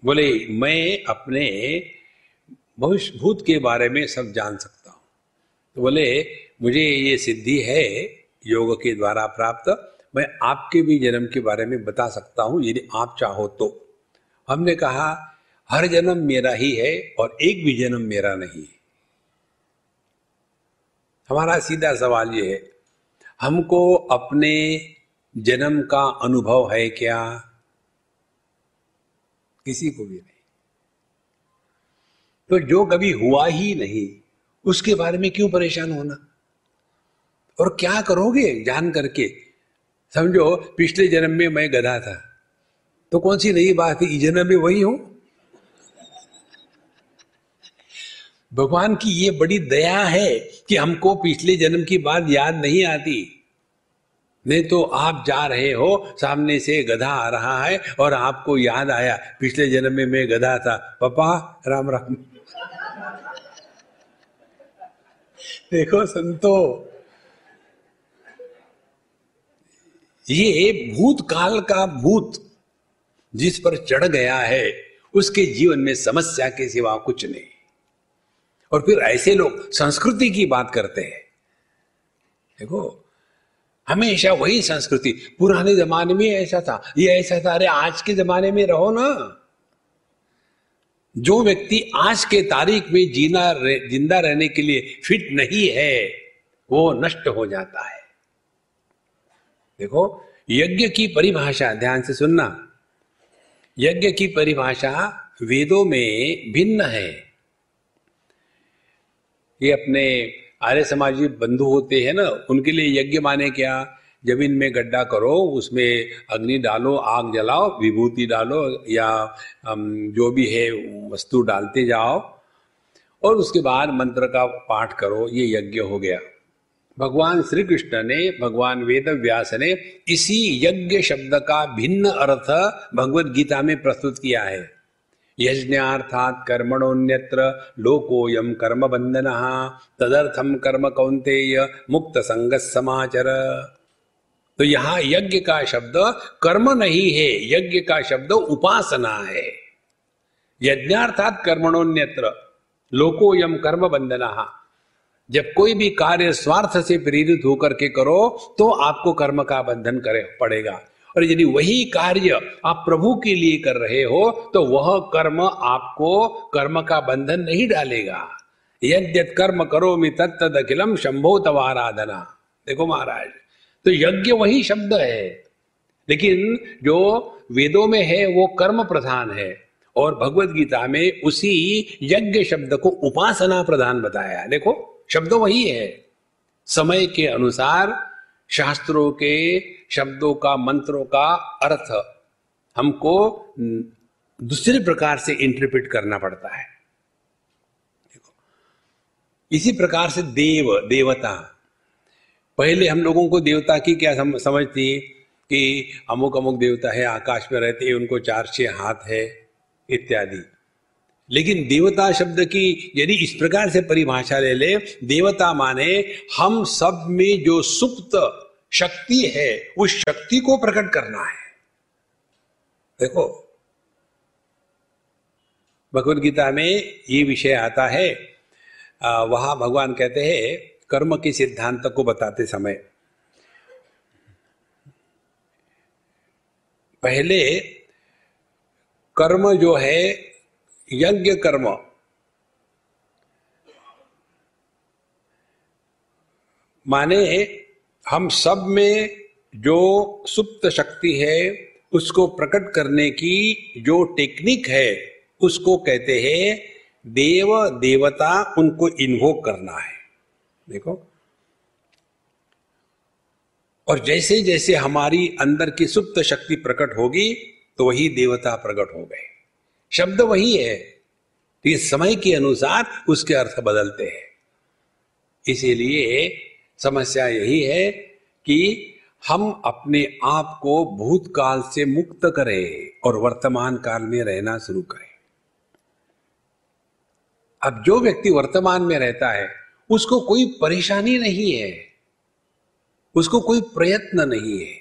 बोले मैं अपने भविष्य भूत के बारे में सब जान सकता हूँ। तो बोले, मुझे ये सिद्धि है, योग के द्वारा प्राप्त। मैं आपके भी जन्म के बारे में बता सकता हूँ, यदि आप चाहो तो। हमने कहा, हर जन्म मेरा ही है और एक भी जन्म मेरा नहीं है। हमारा सीधा सवाल ये है, हमको अपने जन्म का अनुभव है क्या? किसी को भी नहीं। तो जो कभी हुआ ही नहीं, उसके बारे में क्यों परेशान होना? और क्या करोगे जान करके? समझो, पिछले जन्म में मैं गधा था। तो कौन सी नई बात है? इस जन्म में वही हूँ? भगवान की ये बड़ी दया है कि हमको पिछले जन्म की बात याद नहीं आती। नहीं तो आप जा रहे हो, सामने से गधा आ रहा है और आपको याद आया, पिछले जन्म में मैं गधा था। पापा राम राम। देखो संतो। ये भूतकाल का भूत जिस पर चढ़ गया है, उसके जीवन में समस्या के सिवा कुछ नहीं। और फिर ऐसे लोग संस्कृति की बात करते हैं। देखो, हमेशा वही संस्कृति। पुराने जमाने में ऐसा था। ये ऐसा था, अरे आज के जमाने में रहो ना। जो व्यक्ति आज के तारीख में जीना ज़िंदा रहने के लिए फिट नहीं है, वो नष्ट हो जाता है। देखो, यज्ञ की परिभाषा, ध्यान से सुनना। यज्ञ की परिभाषा वेदों में भिन्न है। ये अपने आर्य समाजी बंधु होते हैं ना, उनके लिए यज्ञ माने क्या? ज़मीन में गड्ढा करो, उसमें अग्नि डालो, आग जलाओ, विभूति डालो, या जो भी है, वस्तु डालते जाओ, और उसके बाद मंत्र का पाठ करो, ये यज्ञ हो गया। भगवान श्री कृष्ण ने, भगवान वेद व्यास ने इसी यज्ञ शब्द का भिन्न अर्थ भगवत गीता में प्रस्तुत किया है। यज्ञार्थात कर्मणोन्यत्र लोकोयम कर्म बंधन तदर्थम कर्म कौंतेय मुक्त संग समाचर। तो यहाँ यज्ञ का शब्द कर्म नहीं है, यज्ञ का शब्द उपासना है। यज्ञार्थात कर्मणोन्यत्र लोकोयम कर्म बंधना जब कोई भी कार्य स्वार्थ से प्रेरित होकर के करो तो आपको कर्म का बंधन करे, पड़ेगा। और यदि वही कार्य आप प्रभु के लिए कर रहे हो तो वह कर्म आपको कर्म का बंधन नहीं डालेगा। यद्यत कर्म करो मी तत्द अखिलम शंभो तवाराधना देखो महाराज तो यज्ञ वही शब्द है। लेकिन जो वेदों में है, वो कर्म प्रधान है। और भगवत गीता में उसी यज्ञ शब्द को उपासना प्रधान बताया देखो, शब्द वही है। समय के अनुसार शास्त्रों के शब्दों का, मंत्रों का अर्थ हमको दूसरे प्रकार से इंटरप्रेट करना पड़ता है। देखो, इसी प्रकार से देव, देवता पहले हम लोगों को देवता की क्या समझ थी कि अमुक अमुक देवता है, आकाश में रहते हैं, उनको चार छह हाथ है, इत्यादि। लेकिन देवता शब्द की यदि इस प्रकार से परिभाषा ले ले, देवता माने हम सब में जो सुप्त शक्ति है, उस शक्ति को प्रकट करना है। देखो, भगवत गीता में ये विषय आता है वहाँ भगवान कहते हैं कर्म के सिद्धांत को बताते समय, पहले कर्म जो है, यज्ञ कर्म, माने हम सब में जो सुप्त शक्ति है, उसको प्रकट करने की जो टेक्निक है, उसको कहते हैं देव देवता उनको इन्वोक करना है। देखो। और जैसे जैसे हमारी अंदर की सुप्त शक्ति प्रकट होगी तो वही देवता प्रकट हो गए। शब्द वही है। तो समय के अनुसार उसके अर्थ बदलते हैं। इसीलिए समस्या यही है कि हम अपने आप को भूतकाल से मुक्त करें और वर्तमान काल में रहना शुरू करें। अब जो व्यक्ति वर्तमान में रहता है उसको कोई परेशानी नहीं है। उसको कोई प्रयत्न नहीं है।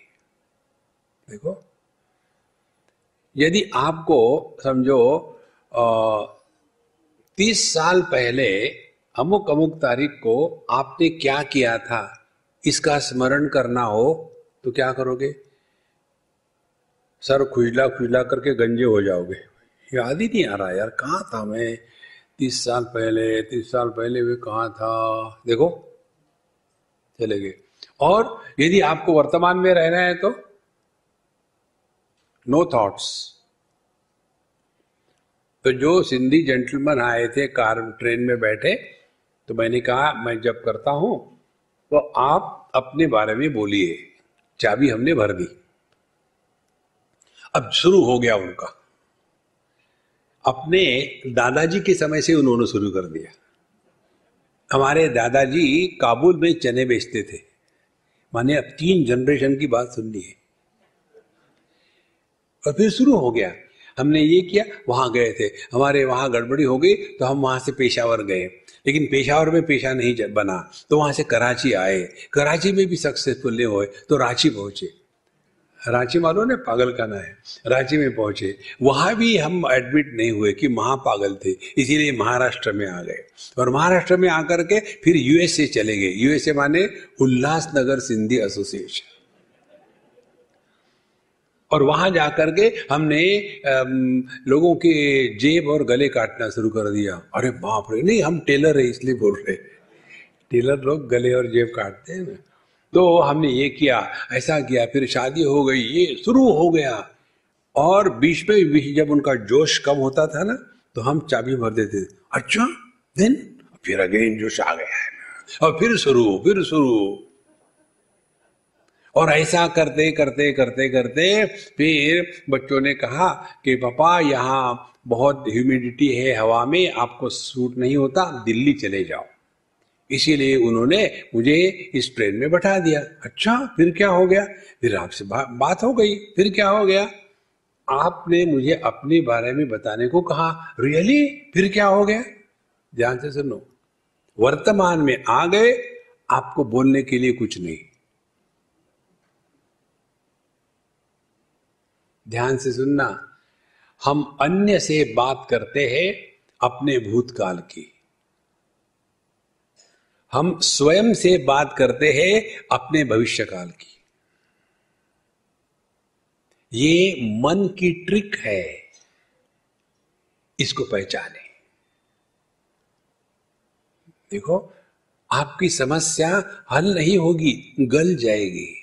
देखो, यदि आपको समझो तीस साल पहले अमुक अमुक तारीख को आपने क्या किया था, इसका स्मरण करना हो तो क्या करोगे? सर खुजला खुजला करके गंजे हो जाओगे। याद ही नहीं आ रहा, यार, कहाँ था मैं? तीस साल पहले, तीस साल पहले वे कहा था? देखो, चले गए। और यदि आपको वर्तमान में रहना है तो नो थॉट्स तो जो सिंधी जेंटलमैन आए थे, कार, ट्रेन में बैठे तो मैंने कहा, मैं जब करता हूँ तो आप अपने बारे में बोलिए। चाबी हमने भर दी। अब शुरू हो गया उनका। अपने दादाजी के समय से उन्होंने शुरू कर दिया। हमारे दादाजी काबुल में चने बेचते थे। माने अब तीन जनरेशन की बात सुननी है। और फिर शुरू हो गया। हमने ये किया, वहाँ गए थे। हमारे वहाँ गड़बड़ी हो गई तो हम वहाँ से पेशावर गए। लेकिन पेशावर में पेशा नहीं बना। तो वहाँ से कराची आए। कराची में भी सक्सेसफुल नहीं हुए तो रांची पहुँचे। रांची मालूम ने पागल खाना है। रांची में पहुँचे। वहाँ भी हम एडमिट नहीं हुए कि महापागल थे, इसीलिए महाराष्ट्र में आ गए। और महाराष्ट्र में आकर के फिर यूएसए चले गए। यूएसए माने उल्लासनगर सिंधी एसोसिएशन और वहाँ जाकर के हमने लोगों के जेब और गले काटना शुरू कर दिया। अरे बाप रे, नहीं, हम टेलर है, इसलिए बोल रहे टेलर लोग गले और जेब काटते हैं। तो हमने ये किया, ऐसा किया, फिर शादी हो गई, ये शुरू हो गया। और बीच में बीच जब उनका जोश कम होता था ना तो हम चाबी भर देते थे। अच्छा देन फिर अगेन जोश आ गया है। और फिर शुरू फिर शुरू। और ऐसा करते करते करते करते फिर बच्चों ने कहा कि, पापा, यहाँ बहुत ह्यूमिडिटी है हवा में, आपको सूट नहीं होता, दिल्ली चले जाओ। इसीलिए उन्होंने मुझे इस ट्रेन में बैठा दिया। अच्छा फिर क्या हो गया? फिर आपसे बा, बात हो गई। फिर क्या हो गया? आपने मुझे अपने बारे में बताने को कहा। रियली फिर क्या हो गया? ध्यान से सुनो वर्तमान में आ गए आपको बोलने के लिए कुछ नहीं। ध्यान से सुनना। हम अन्य से बात करते हैं अपने भूतकाल की। हम स्वयं से बात करते हैं अपने भविष्य काल की। ये मन की ट्रिक है इसको पहचाने। देखो, आपकी समस्या हल नहीं होगी, गल जाएगी।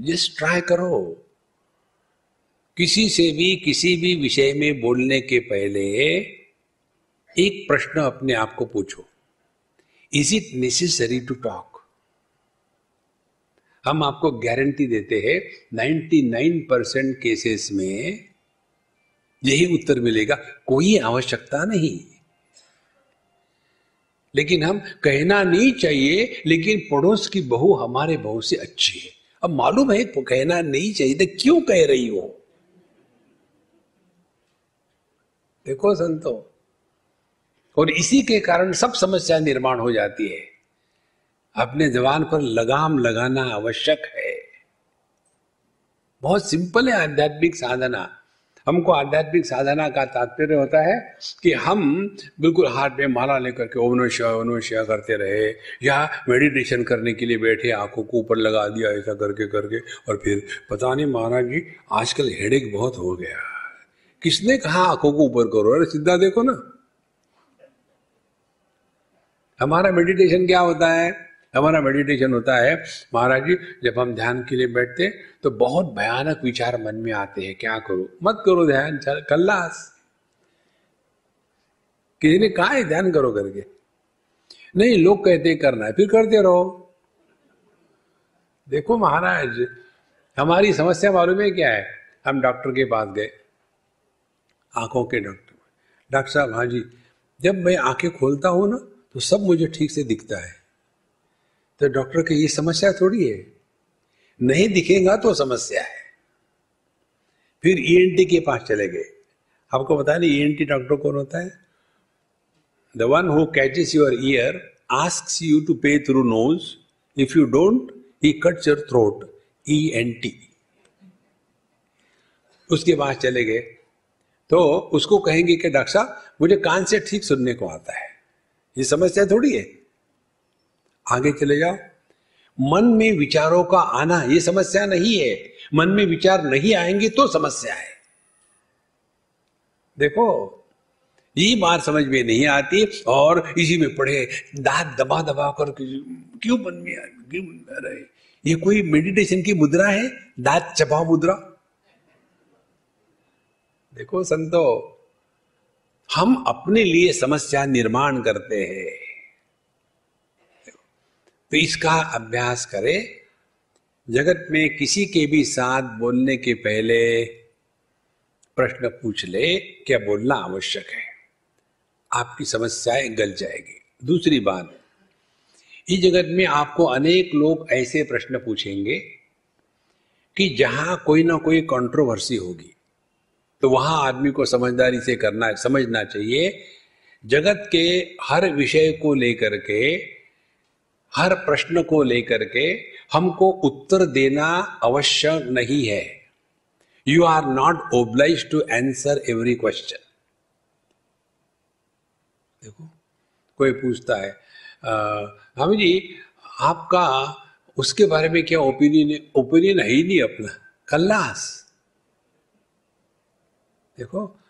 जस्ट ट्राई करो। किसी से भी, किसी भी विषय में बोलने के पहले एक प्रश्न अपने आप को पूछो। Is it necessary to talk हम आपको गारंटी देते हैं 99 परसेंट केसेस में यही उत्तर मिलेगा, कोई आवश्यकता नहीं। लेकिन हम कहना नहीं चाहिए, लेकिन पड़ोस की बहू हमारे बहू से अच्छी है। अब मालूम है तो कहना नहीं चाहिए तो क्यों कह रही हो? देखो संतो। और इसी के कारण सब समस्या निर्माण हो जाती है। अपने जवान पर लगाम लगाना आवश्यक है। बहुत सिंपल है आध्यात्मिक साधना। हमको आध्यात्मिक साधना का तात्पर्य होता है कि हम बिल्कुल हाथ में माला लेकर के ओमनुष्य ओमनुष्य करते रहे या मेडिटेशन करने के लिए बैठे, आँखों को ऊपर लगा दिया, ऐसा करके करके और फिर पता नहीं महाराज जी, आजकल हेडेक बहुत हो गया। किसने कहा आँखों को ऊपर करो? अरे सीधा देखो ना। हमारा मेडिटेशन क्या होता है? हमारा मेडिटेशन होता है, महाराज जी, जब हम ध्यान के लिए बैठते तो बहुत भयानक विचार मन में आते हैं, क्या करो? मत करो ध्यान कल्लास। किसी ने कहा है, ध्यान करो करके। नहीं, लोग कहते करना है, फिर करते रहो। देखो महाराज, हमारी समस्या मालूम है क्या है? हम डॉक्टर के पास गए, आँखों के डॉक्टर। डॉक्टर साहब हाँ जी, जब मैं आँखें खोलता हूँ ना तो सब मुझे ठीक से दिखता है। तो डॉक्टर की ये समस्या थोड़ी है। नहीं दिखेगा तो समस्या है। फिर ईएनटी e के पास चले गए। आपको पता नहीं ईएनटी e डॉक्टर कौन होता है? The one who catches your ear ask you to pay through nose if you don't he cuts your throat E N T उसके पास चले गए। तो उसको कहेंगे कि डॉक्टर साहब, मुझे कान से ठीक सुनने को आता है। ये समस्या थोड़ी है। आगे चले जाओ। मन में विचारों का आना ये समस्या नहीं है। मन में विचार नहीं आएँगे तो समस्या है। देखो, ये बात समझ में नहीं आती और इसी में पढ़े, दांत दबा दबा कर क्यों मन में क्यों रहे ये कोई मेडिटेशन की मुद्रा है? दांत चबा मुद्रा। देखो, संतो हम अपने लिए समस्या निर्माण करते हैं। तो इसका अभ्यास करें। जगत में किसी के भी साथ बोलने के पहले प्रश्न पूछ ले, क्या बोलना आवश्यक है? आपकी समस्याएँ गल जाएगी। दूसरी बात, इस जगत में आपको अनेक लोग ऐसे प्रश्न पूछेंगे कि जहाँ कोई ना कोई कंट्रोवर्सी होगी। तो वहाँ आदमी को समझदारी से करना, समझना चाहिए। जगत के हर विषय को लेकर के, हर प्रश्न को लेकर के हमको उत्तर देना अवश्य नहीं है। You are not oblige to answer every question देखो, कोई पूछता है हम जी, आपका, उसके बारे में क्या ओपिनियन ओपिनियन है ही नहीं अपना? कल्लास। देखो,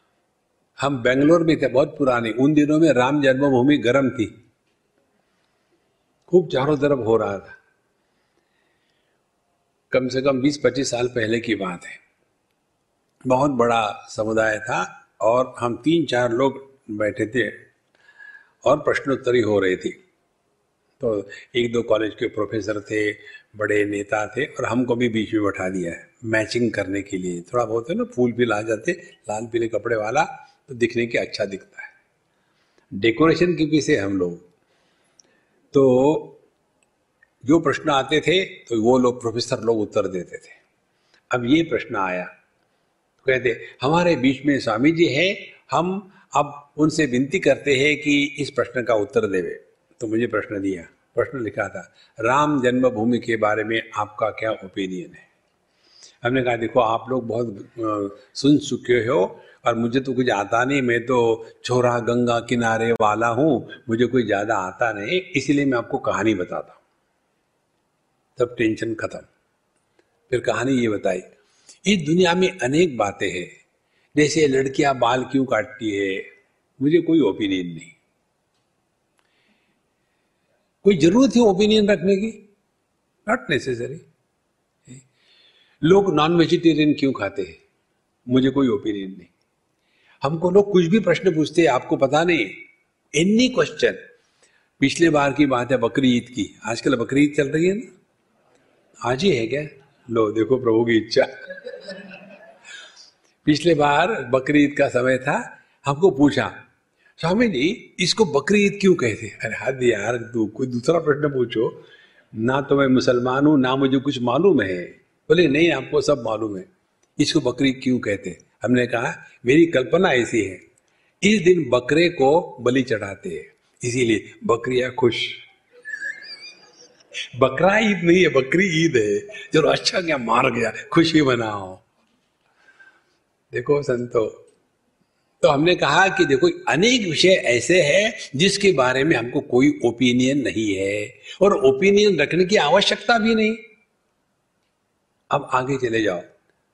हम बेंगलोर में थे, बहुत पुराने। उन दिनों में राम जन्मभूमि गर्म थी। खूब चारों तरफ़ हो रहा था। कम से कम 20-25 साल पहले की बात है। बहुत बड़ा समुदाय था और हम तीन चार लोग बैठे थे और प्रश्नोत्तरी हो रही थी। तो एक दो कॉलेज के प्रोफेसर थे बड़े नेता थे और हमको भी बीच में बैठा दिया है। मैचिंग करने के लिए। थोड़ा बहुत है ना, फूल भी ला जाते, लाल पीले कपड़े वाला तो दिखने के अच्छा दिखता है। डेकोरेशन के पीछे हम लोग। तो जो प्रश्न आते थे तो वो लोग प्रोफेसर लोग उत्तर देते थे। अब ये प्रश्न आया। तो कहते, हमारे बीच में स्वामी जी हैं, हम अब उनसे विनती करते हैं कि इस प्रश्न का उत्तर देवे। तो मुझे प्रश्न दिया। प्रश्न लिखा था, राम जन्मभूमि के बारे में आपका क्या ओपिनियन है? हमने कहा, देखो, आप लोग बहुत सुन चुके हो और मुझे तो कुछ आता नहीं, मैं तो छोरा गंगा किनारे वाला हूँ, मुझे कोई ज़्यादा आता नहीं, इसीलिए मैं आपको कहानी बताता हूँ। तब टेंशन खत्म। फिर कहानी ये बताई, इस दुनिया में अनेक बातें हैं, जैसे लड़कियाँ बाल क्यों काटती है? मुझे कोई ओपिनियन नहीं। कोई ज़रूरत है ओपिनियन रखने की? नॉट नेसेसरी लोग नॉन वेजिटेरियन क्यों खाते हैं? मुझे कोई ओपिनियन नहीं। हमको लोग कुछ भी प्रश्न पूछते हैं, आपको पता नहीं। एनी क्वेश्चन पिछले बार की बात है बकरी ईद की। आजकल बकरी ईद चल रही है ना? आज ही है क्या? लो, देखो प्रभु की इच्छा। पिछले बार बकरी ईद का समय था, हमको पूछा स्वामी जी, इसको बकरी ईद क्यों कहते अरे हद यार, तू कोई दूसरा प्रश्न पूछो। ना तो मैं मुसलमान हूँ, ना मुझे कुछ मालूम है। बोले, नहीं, आपको सब मालूम है। इसको बकरी क्यों कहते हमने कहा, मेरी कल्पना ऐसी है। इस दिन बकरे को बलि चढ़ाते हैं। इसीलिए बकरिया खुश। बकरा ईद नहीं है, बकरी ईद है। जो अच्छा क्या, मार गया, खुशी मनाओ। देखो, संतो तो हमने कहा कि देखो, अनेक विषय ऐसे हैं जिसके बारे में हमको कोई ओपिनियन नहीं है। और ओपिनियन रखने की आवश्यकता भी नहीं। अब आगे चले जाओ।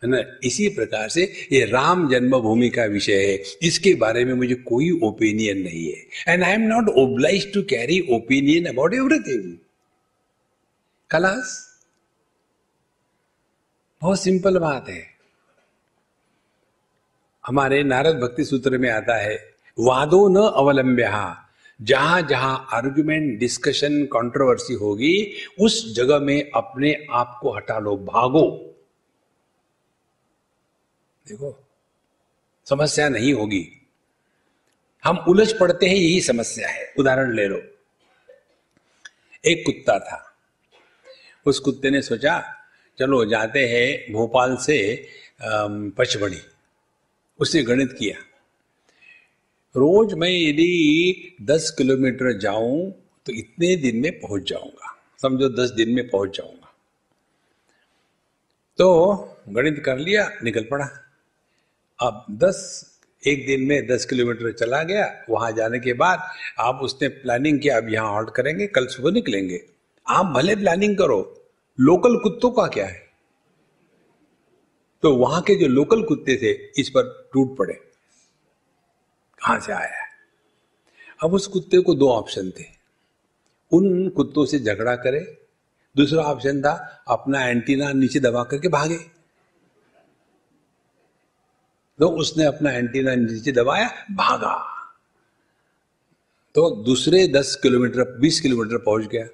है ना? इसी प्रकार से ये राम जन्मभूमि का विषय है इसके बारे में मुझे कोई ओपिनियन नहीं है। And I am not oblige to carry opinion about everything class बहुत सिंपल बात है। हमारे नारद भक्ति सूत्र में आता है, वादो न अवलंब्य जहाँ जहाँ आर्ग्यूमेंट डिस्कशन कंट्रोवर्सी होगी, उस जगह में अपने आप को हटा लो, भागो। देखो, समस्या नहीं होगी। हम उलझ पड़ते हैं, यही समस्या है। उदाहरण ले लो। एक कुत्ता था। उस कुत्ते ने सोचा, चलो जाते हैं भोपाल से पचमढ़ी। उसने गणित किया। रोज मैं यदि दस किलोमीटर जाऊँ तो इतने दिन में पहुँच जाऊँगा। समझो दस दिन में पहुँच जाऊँगा। तो गणित कर लिया, निकल पड़ा। अब दस, एक दिन में दस किलोमीटर चला गया। वहाँ जाने के बाद आप उसने प्लानिंग किया, अब यहाँ हॉल्ट करेंगे, कल सुबह निकलेंगे। आप भले प्लानिंग करो लोकल कुत्तों का क्या है? तो वहाँ के जो लोकल कुत्ते थे, इस पर टूट पड़े। कहाँ से आया? अब उस कुत्ते को दो ऑप्शन थे। उन कुत्तों से झगड़ा करे, दूसरा ऑप्शन था अपना एंटीना नीचे दबा करके भागे। तो उसने अपना एंटीना नीचे दबाया, भागा। तो दूसरे दस किलोमीटर, बीस किलोमीटर पहुँच गया।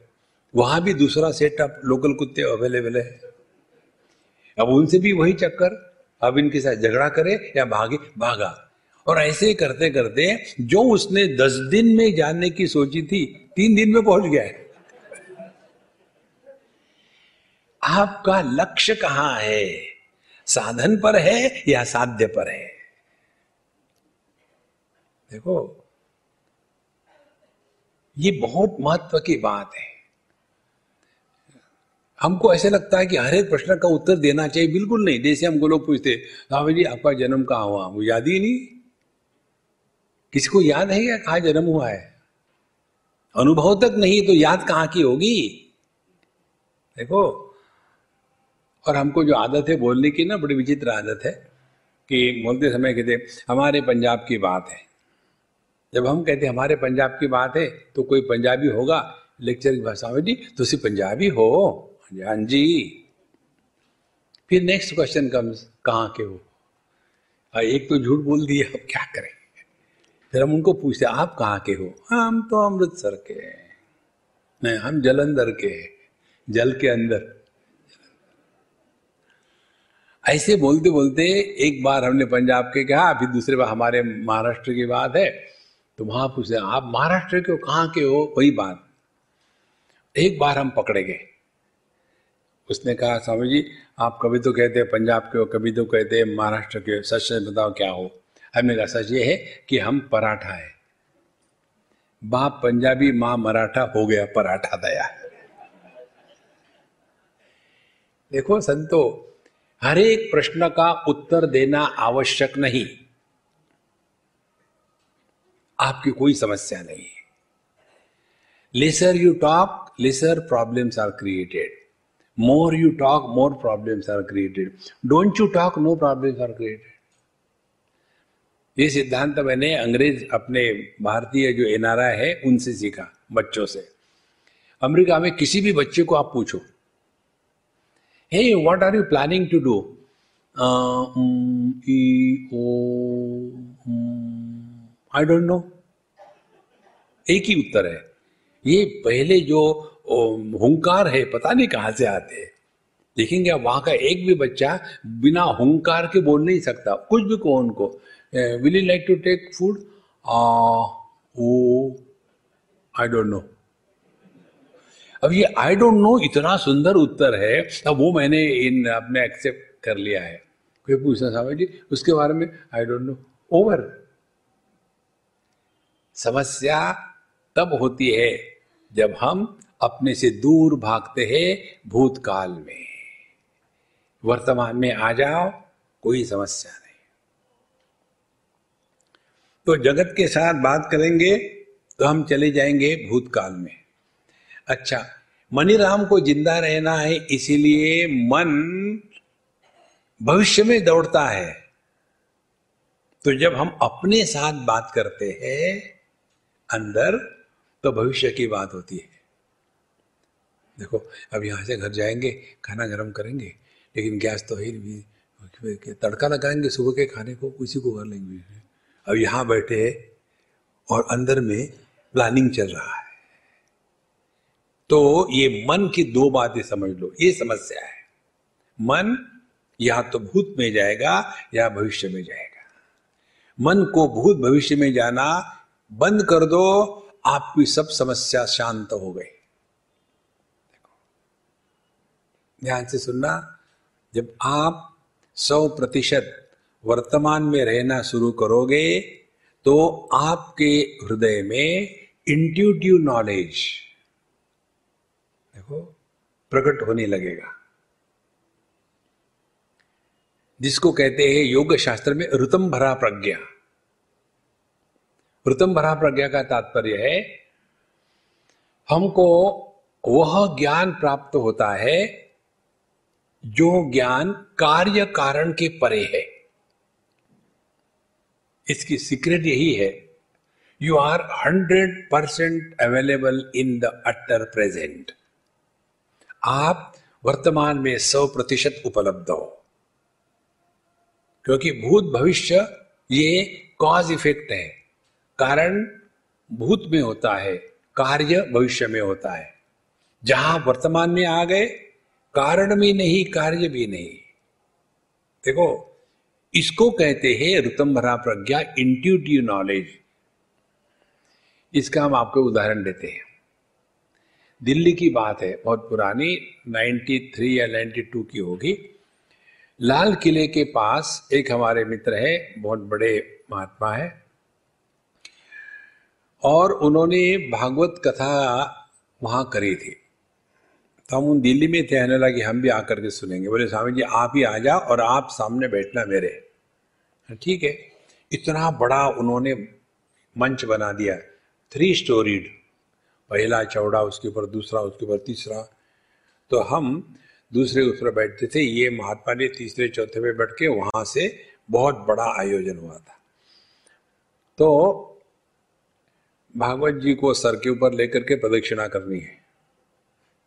वहाँ भी दूसरा सेटअप लोकल कुत्ते अवेलेबल है। अब उनसे भी वही चक्कर, अब इनके साथ झगड़ा करे या भागे, भागा। और ऐसे करते करते जो उसने दस दिन में जाने की सोची थी, तीन दिन में पहुँच गया है। आपका लक्ष्य कहाँ है? साधन पर है या साध्य पर है? देखो, ये बहुत महत्व की बात है। हमको ऐसे लगता है कि हर एक प्रश्न का उत्तर देना चाहिए। बिल्कुल नहीं। जैसे हमको लोग पूछते राम जी, आपका जन्म कहाँ हुआ? वो याद ही नहीं। किसी को याद है या कहा जन्म हुआ है? अनुभव तक नहीं तो याद कहाँ की होगी? देखो, और हमको जो आदत है बोलने की ना, बड़ी विचित्र आदत है कि बोलते समय कहते, हमारे पंजाब की बात है। जब हम कहते, हमारे पंजाब की बात है तो कोई पंजाबी होगा, लेक्चर की भाषा में, जी तो सिर्फ़ पंजाबी हो। हाँ जी। फिर नेक्स्ट क्वेश्चन कम्स कहाँ के हो? हाँ, एक तो झूठ बोल दिए अब क्या करें? फिर हम उनको पूछते आप कहाँ के हो? हम तो अमृतसर के नहीं हम जलंधर के जल के अंदर। ऐसे बोलते बोलते एक बार हमने पंजाब के कहा फिर दूसरे बार हमारे महाराष्ट्र की बात है तो वहाँ पूछते आप महाराष्ट्र के हो कहाँ के हो? वही बात। एक बार हम पकड़े गए। उसने कहा, स्वामी जी, आप कभी तो कहते पंजाब के हो, कभी तो कहते महाराष्ट्र के हो, सच सच बताओ क्या हो? हमने कहा, सच ये है कि हम पराठा है। बाप पंजाबी, माँ मराठा, हो गया पराठा दया देखो संतो, हर एक प्रश्न का उत्तर देना आवश्यक नहीं। आपकी कोई समस्या नहीं। Lesser you talk lesser problems are created more you talk, more problems are created. Don't you talk, no problems are created. ये सिद्धांत मैंने अंग्रेज़ अपने भारतीय जो एनआरआई है, उनसे सीखा, बच्चों से। अमेरिका में किसी भी बच्चे को आप पूछो hey what are you planning to do I don't know एक ही उत्तर है। ये पहले जो हुंकार है, पता नहीं कहाँ से आते हैं। देखेंगे आप, वहाँ का एक भी बच्चा बिना हुंकार के बोल नहीं सकता। कुछ भी को उनको। Will you like to take food oh I don't know अब ये आई डोंट नो इतना सुंदर उत्तर है, अब वो मैंने इन अपने एक्सेप्ट कर लिया है। कोई पूछना साहब जी? उसके बारे में आई डोंट नो ओवर समस्या तब होती है जब हम अपने से दूर भागते हैं भूतकाल में। वर्तमान में आ जाओ, कोई समस्या नहीं। तो जगत के साथ बात करेंगे तो हम चले जाएँगे भूतकाल में। अच्छा मनीराम को ज़िंदा रहना है, इसीलिए मन भविष्य में दौड़ता है। तो जब हम अपने साथ बात करते हैं, अंदर तो भविष्य की बात होती है। देखो, अब यहाँ से घर जाएँगे, खाना गर्म करेंगे, लेकिन गैस तो है भी तड़का लगाएँगे सुबह के खाने को, उसी को कर लेंगे। अब यहाँ बैठे और अंदर में प्लानिंग चल रहा है। तो ये मन की दो बातें समझ लो, ये समस्या है। मन या तो भूत में जाएगा या भविष्य में जाएगा। मन को भूत भविष्य में जाना, बंद कर दो, आपकी सब समस्या शांत हो गई। ध्यान से सुनना। जब आप सौ प्रतिशत वर्तमान में रहना शुरू करोगे तो आपके हृदय में इंट्यूटिव नॉलेज देखो, प्रकट होने लगेगा। जिसको कहते हैं योग शास्त्र में ऋतम भरा प्रज्ञा। ऋतम भरा प्रज्ञा का तात्पर्य है, हमको वह ज्ञान प्राप्त होता है जो ज्ञान कार्य कारण के परे है। इसकी सीक्रेट यही है you are hundred percent available in the utter present आप वर्तमान में सौ प्रतिशत उपलब्ध हो। क्योंकि भूत भविष्य ये कॉज इफ़ेक्ट है। कारण भूत में होता है, कार्य भविष्य में होता है। जहाँ वर्तमान में आ गए कारण भी नहीं, कार्य भी नहीं। देखो, इसको कहते हैं ऋतंभरा प्रज्ञा इंट्यूटिव नॉलेज इसका हम आपको उदाहरण देते हैं। दिल्ली की बात है, बहुत पुरानी 93 या 92 की होगी। लाल किले के पास एक हमारे मित्र है, बहुत बड़े महात्मा है। और उन्होंने भागवत कथा वहाँ करी थी। तो हम उन दिल्ली में थे, आने लगे, हम भी आकर के सुनेंगे। बोले, स्वामी जी, आप ही आ जाओ और आप सामने बैठना मेरे। ठीक है। इतना बड़ा उन्होंने मंच बना दिया। थ्री स्टोरीड पहला, चौड़ा, उसके ऊपर दूसरा, उसके ऊपर तीसरा। तो हम दूसरे उस पर बैठते थे। ये महात्मा ने तीसरे, चौथे पे बैठ के वहाँ से बहुत बड़ा आयोजन हुआ था। तो भागवत जी को सर के ऊपर लेकर के प्रदक्षिणा करनी है।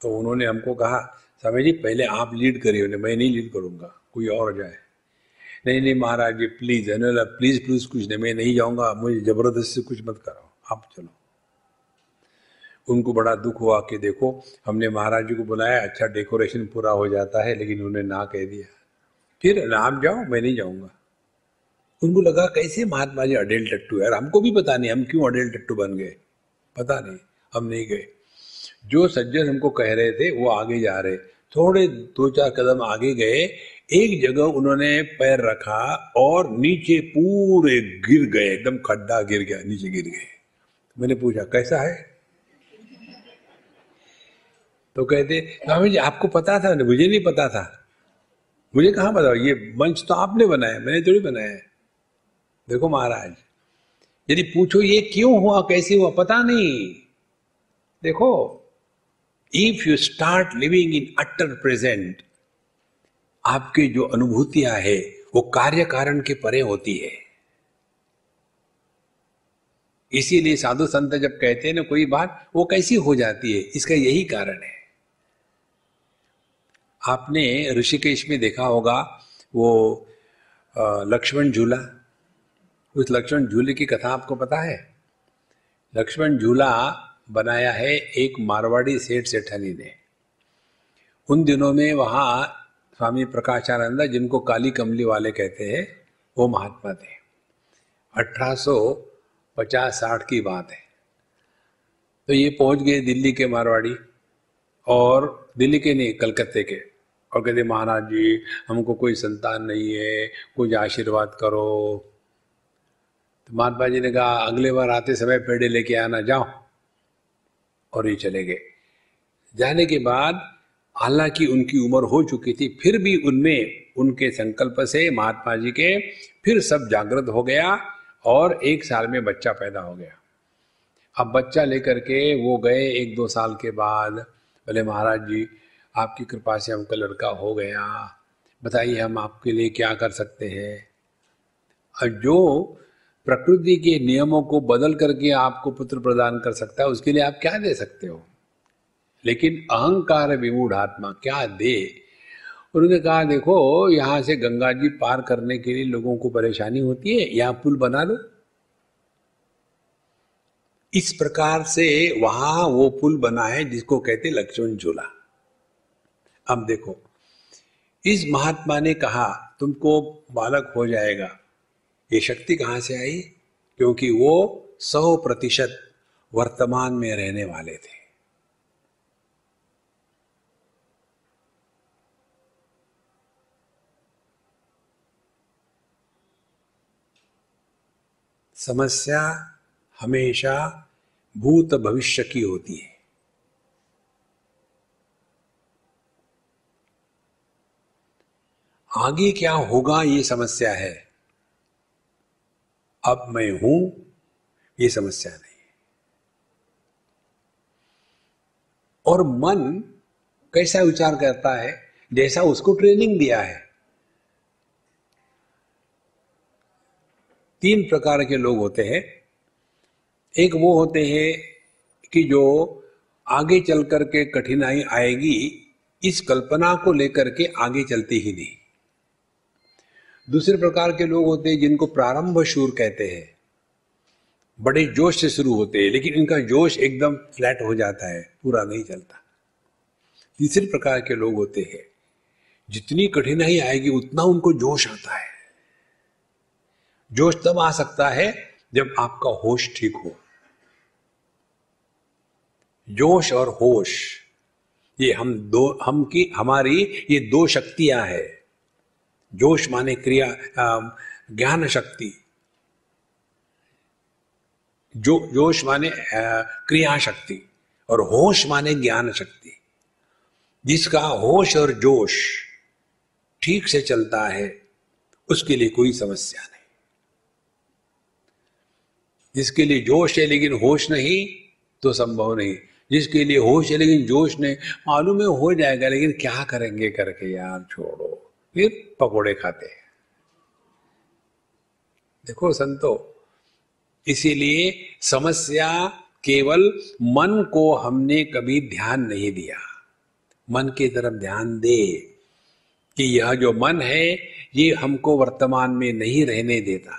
तो उन्होंने हमको कहा स्वामी जी, पहले आप लीड करिए उन्हें, मैं नहीं लीड करूँगा, कोई और जाए। नहीं नहीं Maharaj ji please please please कुछ नहीं, मैं नहीं जाऊँगा, मुझे ज़बरदस्ती कुछ मत करो आप चलो। उनको बड़ा दुख हुआ कि देखो, हमने महाराज जी को बुलाया अच्छा डेकोरेशन पूरा हो जाता है, लेकिन उन्होंने ना कह दिया। फिर आप जाओ, मैं नहीं जाऊँगा। उनको लगा, कैसे महात्मा जी अडेल टट्टू यार, हमको भी पता नहीं, हम क्यों अडेल टट्टू बन गए? पता नहीं, हम नहीं गए। जो सज्जन हमको कह रहे थे, वो आगे जा रहे। थोड़े दो चार कदम आगे गए, एक जगह उन्होंने पैर रखा और नीचे पूरे गिर गए, एकदम खड्डा गिर गया, नीचे गिर गए। मैंने पूछा, कैसा है? तो कहते, स्वामी जी, आपको पता था? मुझे नहीं पता था। मुझे कहा पता ये मंच तो आपने बनाया, मैंने थोड़ी बनाया देखो महाराज, यदि पूछो ये क्यों हुआ, कैसे हुआ, पता नहीं। देखो if you start living in utter present आपकी जो अनुभूतियाँ है, वो कार्य कारण के परे होती है। इसीलिए साधु संत जब कहते हैं ना, कोई बात, वो कैसी हो जाती है? इसका यही कारण है। आपने ऋषिकेश में देखा होगा, वो लक्ष्मण झूला। उस लक्ष्मण झूले की कथा आपको पता है? लक्ष्मण झूला बनाया है एक मारवाड़ी सेठ सेठानी ने। उन दिनों में वहाँ स्वामी प्रकाशानंद जिनको काली कमली वाले कहते हैं, वो महात्मा थे। अठारह सौ पचास साठ की बात है। तो ये पहुँच गए दिल्ली के मारवाड़ी और दिल्ली के नहीं, कलकत्ते के। और कहते, महाराज जी, हमको कोई संतान नहीं है, कुछ आशीर्वाद करो। तो महात्मा जी ने कहा, अगले बार आते समय पेड़े लेके आना, जाओ। और ये चले गए। जाने के बाद हालाँकि उनकी उम्र हो चुकी थी, फिर भी उनमें उनके संकल्प से महात्मा जी के फिर सब जागृत हो गया और एक साल में बच्चा पैदा हो गया। अब बच्चा लेकर के वो गए एक दो साल के बाद, बोले, महाराज जी, आपकी कृपा से हमका लड़का हो गया। बताइए हम आपके लिए क्या कर सकते हैं? और जो प्रकृति के नियमों को बदल करके आपको पुत्र प्रदान कर सकता है, उसके लिए आप क्या दे सकते हो? लेकिन अहंकार विमूढ़ आत्मा क्या दे? उन्होंने कहा, देखो, यहाँ से गंगा जी पार करने के लिए लोगों को परेशानी होती है, यहाँ पुल बना लो इस प्रकार से वहाँ वो पुल बना है, जिसको कहते लक्ष्मण झूला। अब देखो, इस महात्मा ने कहा, तुमको बालक हो जाएगा ये शक्ति कहाँ से आई? क्योंकि वो सौ प्रतिशत वर्तमान में रहने वाले थे। समस्या हमेशा भूत भविष्य की होती है। आगे क्या होगा ये समस्या है? अब मैं हूँ, ये समस्या नहीं और मन कैसा विचार करता है, जैसा उसको ट्रेनिंग दिया है। तीन प्रकार के लोग होते हैं। एक वो होते हैं कि जो आगे चल कर के कठिनाई आएगी, इस कल्पना को लेकर के आगे चलते ही नहीं। दूसरे प्रकार के लोग होते हैं जिनको प्रारंभ शूर कहते हैं। बड़े जोश से शुरू होते हैं, लेकिन इनका जोश एकदम फ्लैट हो जाता है, पूरा नहीं चलता। तीसरे प्रकार के लोग होते हैं, जितनी कठिनाई आएगी उतना उनको जोश आता है। जोश तब आ सकता है जब आपका होश ठीक हो। जोश और होश, ये हम दो, हम की, हमारी ये दो शक्तियाँ है। जोश माने क्रिया ज्ञान शक्ति। जो, जोश माने क्रिया शक्ति और होश माने ज्ञान शक्ति। जिसका होश और जोश ठीक से चलता है, उसके लिए कोई समस्या नहीं। जिसके लिए जोश है लेकिन होश नहीं तो संभव नहीं। जिसके लिए होश है लेकिन जोश नहीं, मालूम है हो जाएगा, लेकिन क्या करेंगे करके यार, छोड़ो। फिर पकोड़े खाते हैं। देखो संतो, इसीलिए समस्या केवल मन को हमने कभी ध्यान नहीं दिया। मन की तरफ़ ध्यान दे कि यह जो मन है, ये हमको वर्तमान में नहीं रहने देता।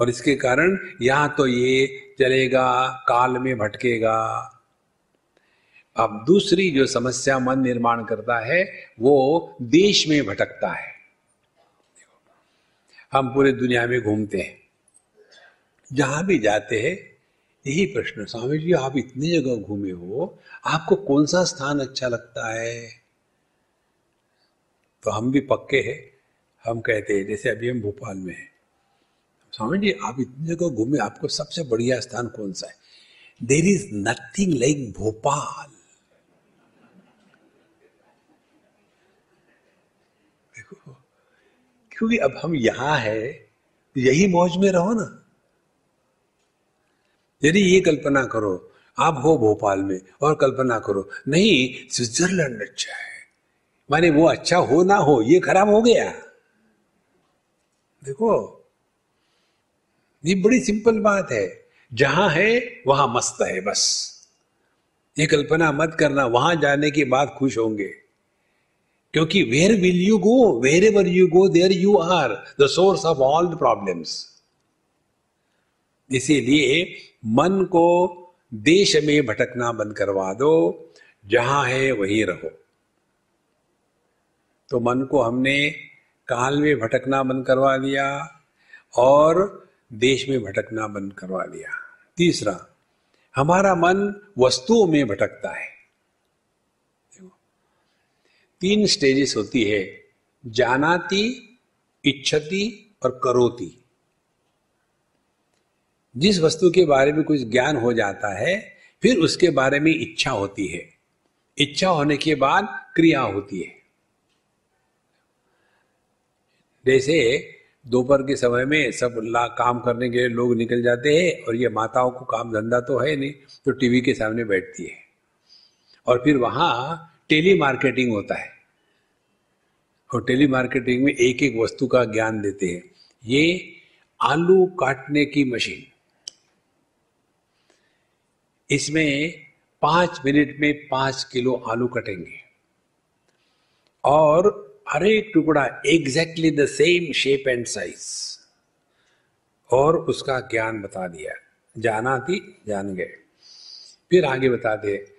और इसके कारण यहाँ तो ये चलेगा, काल में भटकेगा अब दूसरी जो समस्या मन निर्माण करता है, वो देश में भटकता है। हम पूरे दुनिया में घूमते हैं। जहाँ भी जाते हैं, यही प्रश्न, स्वामी जी, आप इतनी जगह घूमे हो, आपको कौन सा स्थान अच्छा लगता है? तो हम भी पक्के हैं। हम कहते हैं, जैसे अभी हम भोपाल में हैं। स्वामी जी, आप इतनी जगह घूमे, आपको सबसे बढ़िया स्थान कौन सा है? There is nothing like Bhopal क्योंकि अब हम यहाँ है, यही मौज में रहो ना। यदि ये कल्पना करो, आप हो भोपाल में और कल्पना करो, नहीं, स्विट्जरलैंड अच्छा है। माने वो अच्छा हो ना हो, ये खराब हो गया। देखो, ये बड़ी सिंपल बात है। जहाँ है, वहाँ मस्त है बस। ये कल्पना मत करना, वहाँ जाने के बाद खुश होंगे। क्योंकि where will you go wherever you go there you are the source of all the problems इसीलिए मन को देश में भटकना बंद करवा दो। जहाँ है वहीं रहो। तो मन को हमने काल में भटकना बंद करवा दिया और देश में भटकना बंद करवा दिया। तीसरा, हमारा मन वस्तुओं में भटकता है। तीन स्टेजेस होती है, जानाती, इच्छति और करोती। जिस वस्तु के बारे में कुछ ज्ञान हो जाता है, फिर उसके बारे में इच्छा होती है। इच्छा होने के बाद क्रिया होती है। जैसे दोपहर के समय में सब ला, काम करने के लिए लोग निकल जाते हैं और ये माताओं को काम धंधा तो है नहीं तो टीवी के सामने बैठती है। और फिर वहाँ टेली मार्केटिंग होता है। और टेली मार्केटिंग में एक एक वस्तु का ज्ञान देते हैं। ये आलू काटने की मशीन। इसमें पाँच मिनट में पाँच किलो आलू कटेंगे। और हर एक टुकड़ा exactly the same shape and size और उसका ज्ञान बता दिया। जाना थी, जान गए। फिर आगे बताते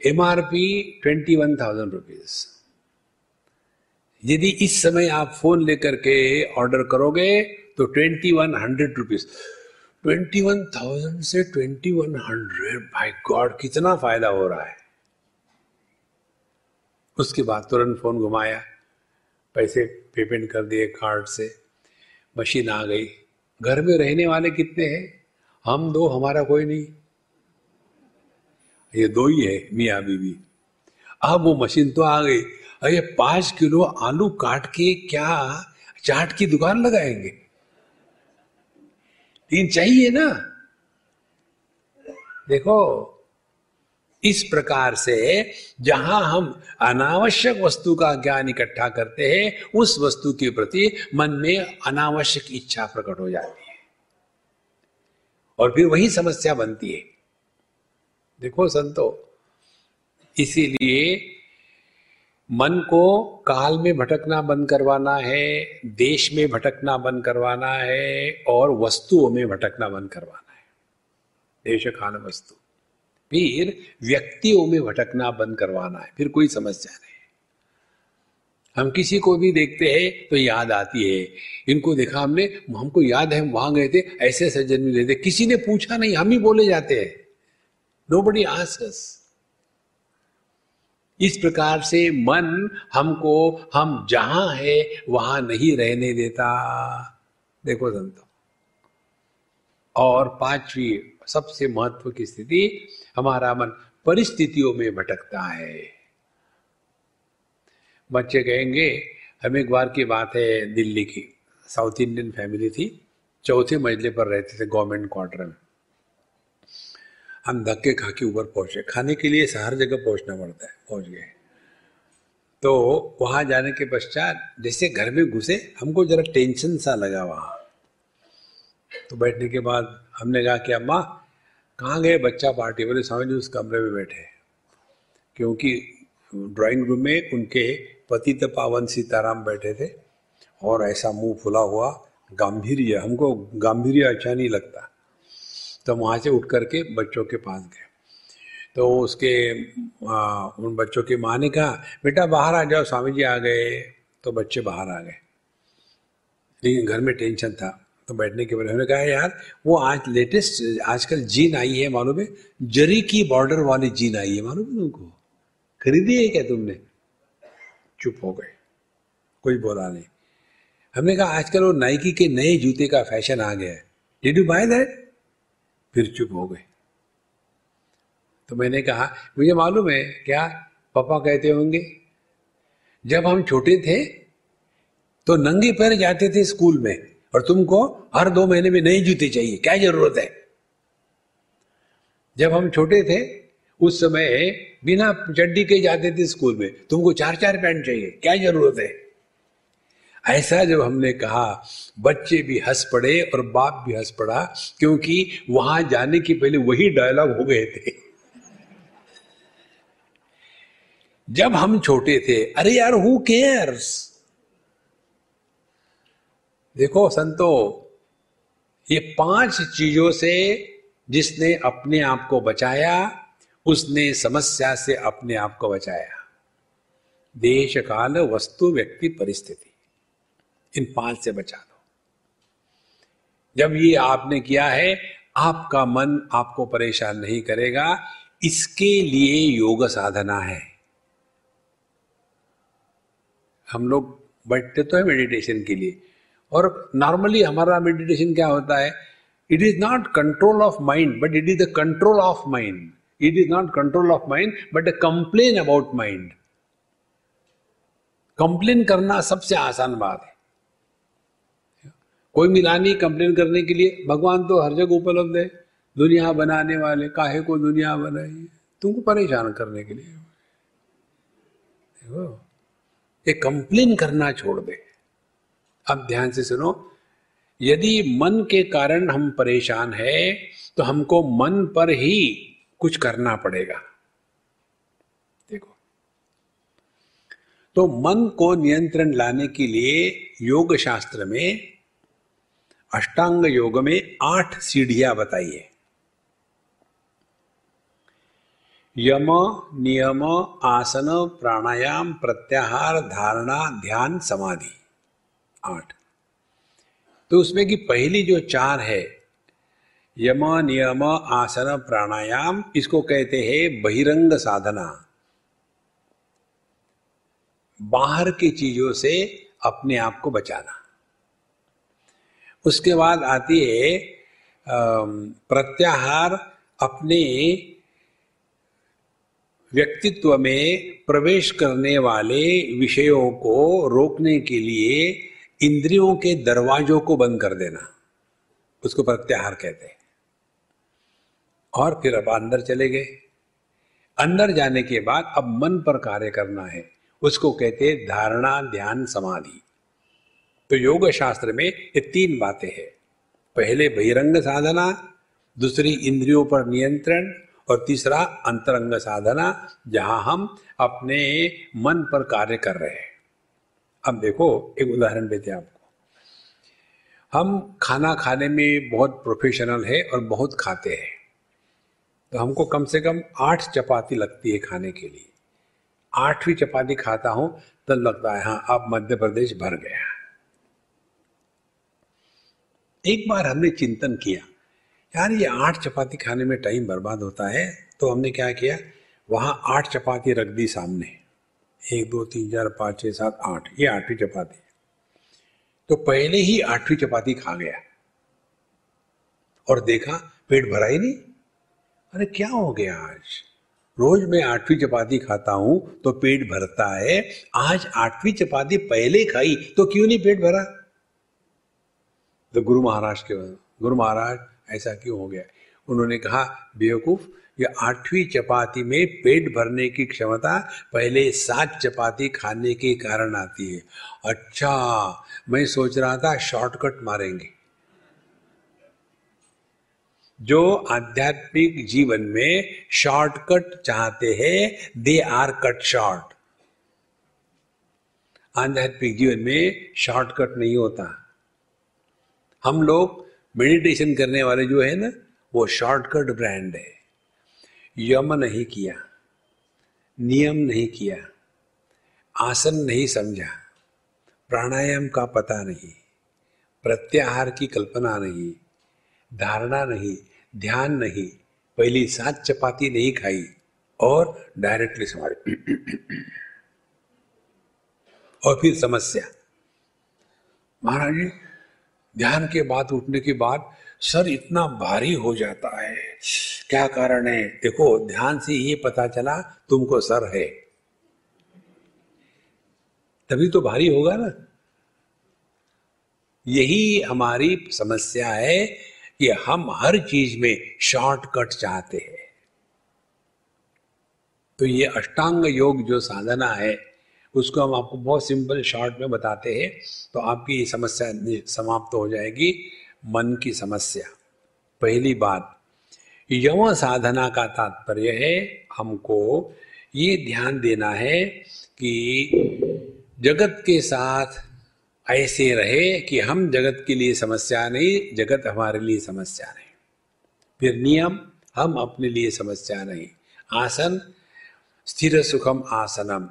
MRP twenty one thousand rupees यदि इस समय आप फ़ोन लेकर के ऑर्डर करोगे तो twenty one hundred rupees twenty one thousand से ट्वेंटी वन हंड्रेड भाई गॉड, कितना फ़ायदा हो रहा है। उसके बाद तुरंत फ़ोन घुमाया, पैसे पेमेंट कर दिए कार्ड से, मशीन आ गई। घर में रहने वाले कितने हैं? हम दो, हमारा कोई नहीं। ये दो ही है, मियाँ बीवी। अब वो मशीन तो आ गई। अरे, पाँच किलो आलू काट के क्या चाट की दुकान लगाएँगे? तीन चाहिए ना? देखो, इस प्रकार से जहाँ हम अनावश्यक वस्तु का ज्ञान इकट्ठा करते हैं, उस वस्तु के प्रति मन में अनावश्यक इच्छा प्रकट हो जाती है। और फिर वही समस्या बनती है। देखो संतो, इसीलिए मन को काल में भटकना बंद करवाना है, देश में भटकना बंद करवाना है, और वस्तुओं में भटकना बंद करवाना है। देश काल वस्तु। फिर व्यक्तियों में भटकना बंद करवाना है, फिर कोई समस्या नहीं। हम किसी को भी देखते हैं तो याद आती है। इनको देखा हमने, हमको याद है, हम वहाँ गए थे ऐसे ऐसे जन्म लेते। किसी ने पूछा नहीं, हम ही बोले जाते हैं। नो बडी आसस इस प्रकार से मन हमको, हम जहाँ है, वहाँ नहीं रहने देता। देखो संतो। और पांचवी सबसे महत्व की स्थिति, हमारा मन परिस्थितियों में भटकता है। बच्चे कहेंगे, हम एक बार की बात है दिल्ली की। साउथ इंडियन फैमिली थी। चौथे मंजिले पर रहते थे गवर्नमेंट क्वार्टर में। हम धक्के खा के ऊपर पहुँचे। खाने के लिए हर जगह पहुँचना पड़ता है, पहुँच गए। तो वहाँ जाने के पश्चात जैसे घर में घुसे, हमको जरा टेंशन सा लगा वहाँ। तो बैठने के बाद हमने कहा कि अम्मा, कहाँ गए बच्चा पार्टी बोले स्वामी जी उस कमरे में बैठे। क्योंकि ड्राइंग रूम में उनके पति तो पावन सीताराम बैठे थे और ऐसा मुँह फुला हुआ गांधीर्य हमको गांधीर्य अच्छा नहीं लगता। तो वहाँ से उठ करके बच्चों के पास गए। तो उसके आ, उन बच्चों की माँ ने कहा बेटा बाहर आ जाओ स्वामी जी आ गए। तो बच्चे बाहर आ गए। लेकिन घर में टेंशन था तो बैठने के बाद उन्होंने कहा यार वो आज लेटेस्ट आजकल जीन आई है मालूम है? जरी की बॉर्डर वाली जीन आई है मालूम है तुमको? खरीदी है क्या तुमने? चुप हो गए। कोई बोला नहीं। हमने कहा आजकल वो नाइकी के नए जूते का फ़ैशन आ गया है। डिड यू बाय दैट फिर चुप हो गए। तो मैंने कहा, मुझे मालूम है, क्या पापा कहते होंगे, जब हम छोटे थे तो नंगे पैर जाते थे स्कूल में, और तुमको हर दो महीने में नए जूते चाहिए, क्या ज़रूरत है? जब हम छोटे थे, उस समय बिना चड्डी के जाते थे स्कूल में, तुमको चार चार पैंट चाहिए, क्या ज़रूरत है? ऐसा जब हमने कहा, बच्चे भी हंस पड़े और बाप भी हंस पड़ा, क्योंकि वहाँ जाने के पहले वही डायलॉग हो गए थे। जब हम छोटे थे, अरे यार हु केयर्स देखो संतो, ये पाँच चीज़ों से जिसने अपने आप को बचाया, उसने समस्या से अपने आप को बचाया। देश काल वस्तु, व्यक्ति, परिस्थिति। इन पाँच से बचा दो। जब ये आपने किया है, आपका मन आपको परेशान नहीं करेगा। इसके लिए योग साधना है। हम लोग बैठते तो है मेडिटेशन के लिए। और नॉर्मली हमारा मेडिटेशन क्या होता है? It is not control of mind but it is the control of mind it is not control of mind but a complain about mind complain करना सबसे आसान बात है। कोई मिला नहीं कंप्लेन करने के लिए। भगवान तो हर जगह उपलब्ध है। दुनिया बनाने वाले, काहे को दुनिया बनाई तुमको परेशान करने के लिए। देखो ये कंप्लेन करना छोड़ दे। अब ध्यान से सुनो, यदि मन के कारण हम परेशान है तो हमको मन पर ही कुछ करना पड़ेगा। देखो तो मन को नियंत्रण लाने के लिए योग शास्त्र में अष्टांग योग में आठ सीढ़ियाँ बताइए। यम, नियम, आसन, प्राणायाम, प्रत्याहार, धारणा, ध्यान, समाधि। आठ। तो उसमें की पहली जो चार है, यम, नियम, आसन, प्राणायाम, इसको कहते हैं बहिरंग साधना। बाहर की चीज़ों से अपने आप को बचाना। उसके बाद आती है प्रत्याहार अपने व्यक्तित्व में प्रवेश करने वाले विषयों को रोकने के लिए इंद्रियों के दरवाजों को बंद कर देना। उसको प्रत्याहार कहते हैं। और फिर अब अंदर चले गए। अंदर जाने के बाद अब मन पर कार्य करना है। उसको कहते हैं धारणा ध्यान समाधि। तो योग शास्त्र में ये तीन बातें हैं। पहले बहिरंग साधना, दूसरी इंद्रियों पर नियंत्रण और तीसरा अंतरंग साधना, जहाँ हम अपने मन पर कार्य कर रहे हैं। अब देखो एक उदाहरण देते हैं आपको। हम खाना खाने में बहुत प्रोफेशनल है और बहुत खाते हैं। तो हमको कम से कम आठ चपाती लगती है खाने के लिए। आठवीं चपाती खाता हूँ, तब तो लगता है हाँ अब मध्य प्रदेश भर गया। एक बार हमने चिंतन किया, यार, ये आठ चपाती खाने में टाइम बर्बाद होता है। तो हमने क्या किया, वहाँ आठ चपाती रख दी सामने। एक, दो, तीन, चार, पाँच, छः, सात, आठ, ये आठवीं चपाती। तो पहले ही आठवीं चपाती खा गया। और देखा, पेट भरा ही नहीं। अरे, क्या हो गया आज? रोज मैं आठवीं चपाती खाता हूँ तो पेट भरता है। आज आठवीं चपाती पहले खाई तो क्यों नहीं पेट भरा? तो गुरु महाराज के गुरु महाराज ऐसा क्यों हो गया? उन्होंने कहा, बेवकूफ़, ये आठवीं चपाती में पेट भरने की क्षमता पहले सात चपाती खाने के कारण आती है। अच्छा मैं सोच रहा था शॉर्टकट मारेंगे। जो आध्यात्मिक जीवन में शॉर्टकट चाहते हैं दे आर कट शॉर्ट आध्यात्मिक जीवन में शॉर्टकट नहीं होता। हम लोग मेडिटेशन करने वाले जो है ना, वो शॉर्टकट ब्रांड है। यम नहीं किया, नियम नहीं किया, आसन नहीं समझा, प्राणायाम का पता नहीं, प्रत्याहार की कल्पना नहीं, धारणा नहीं, ध्यान नहीं, पहली सात चपाती नहीं खाई और डायरेक्टली समाधि और फिर समस्या। महाराज जी ध्यान के बाद उठने के बाद सर इतना भारी हो जाता है। क्या कारण है? देखो, ध्यान से ये पता चला, तुमको सर है। तभी तो भारी होगा ना। यही हमारी समस्या है कि हम हर चीज़ में शॉर्टकट चाहते हैं। तो ये अष्टांग योग जो साधना है उसको हम आपको बहुत सिंपल शॉर्ट में बताते हैं तो आपकी समस्या समाप्त हो जाएगी। मन की समस्या। पहली बात, यम साधना का तात्पर्य है, हमको ये ध्यान देना है कि जगत के साथ ऐसे रहे कि हम जगत के लिए समस्या नहीं, जगत हमारे लिए समस्या नहीं। फिर नियम, हम अपने लिए समस्या नहीं। आसन, स्थिर सुखम आसनम।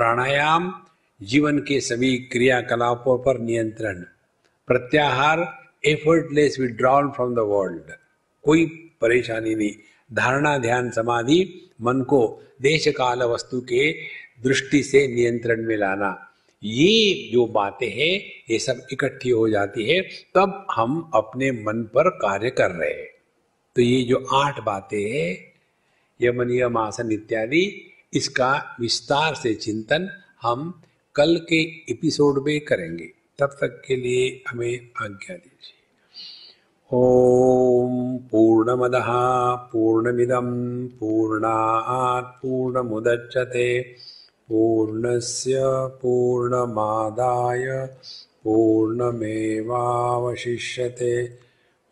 प्राणायाम, जीवन के सभी क्रियाकलापों पर नियंत्रण, प्रत्याहार effortless withdrawal from the world कोई परेशानी नहीं। धारणा, ध्यान, समाधि, मन को देश काल वस्तु के दृष्टि से नियंत्रण में लाना। ये जो बातें हैं, ये सब इकट्ठी हो जाती है, तब हम अपने मन पर कार्य कर रहे हैं। तो ये जो आठ बातें हैं यमन यम आसन इत्यादि इसका विस्तार से चिंतन हम कल के एपिसोड में करेंगे। तब तक के लिए हमें आज्ञा दीजिए। ॐ पूर्णमदः पूर्णमिदं पूर्णात् पूर्णमुदच्यते पूर्णस्य पूर्णमादाय पूर्णमेवावशिष्यते।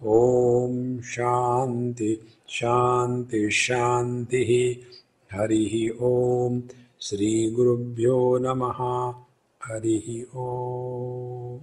ॐ शान्ति शान्ति, शान्तिः। हरिः ॐ श्रीगुरुभ्यो नमः। हरिः ॐ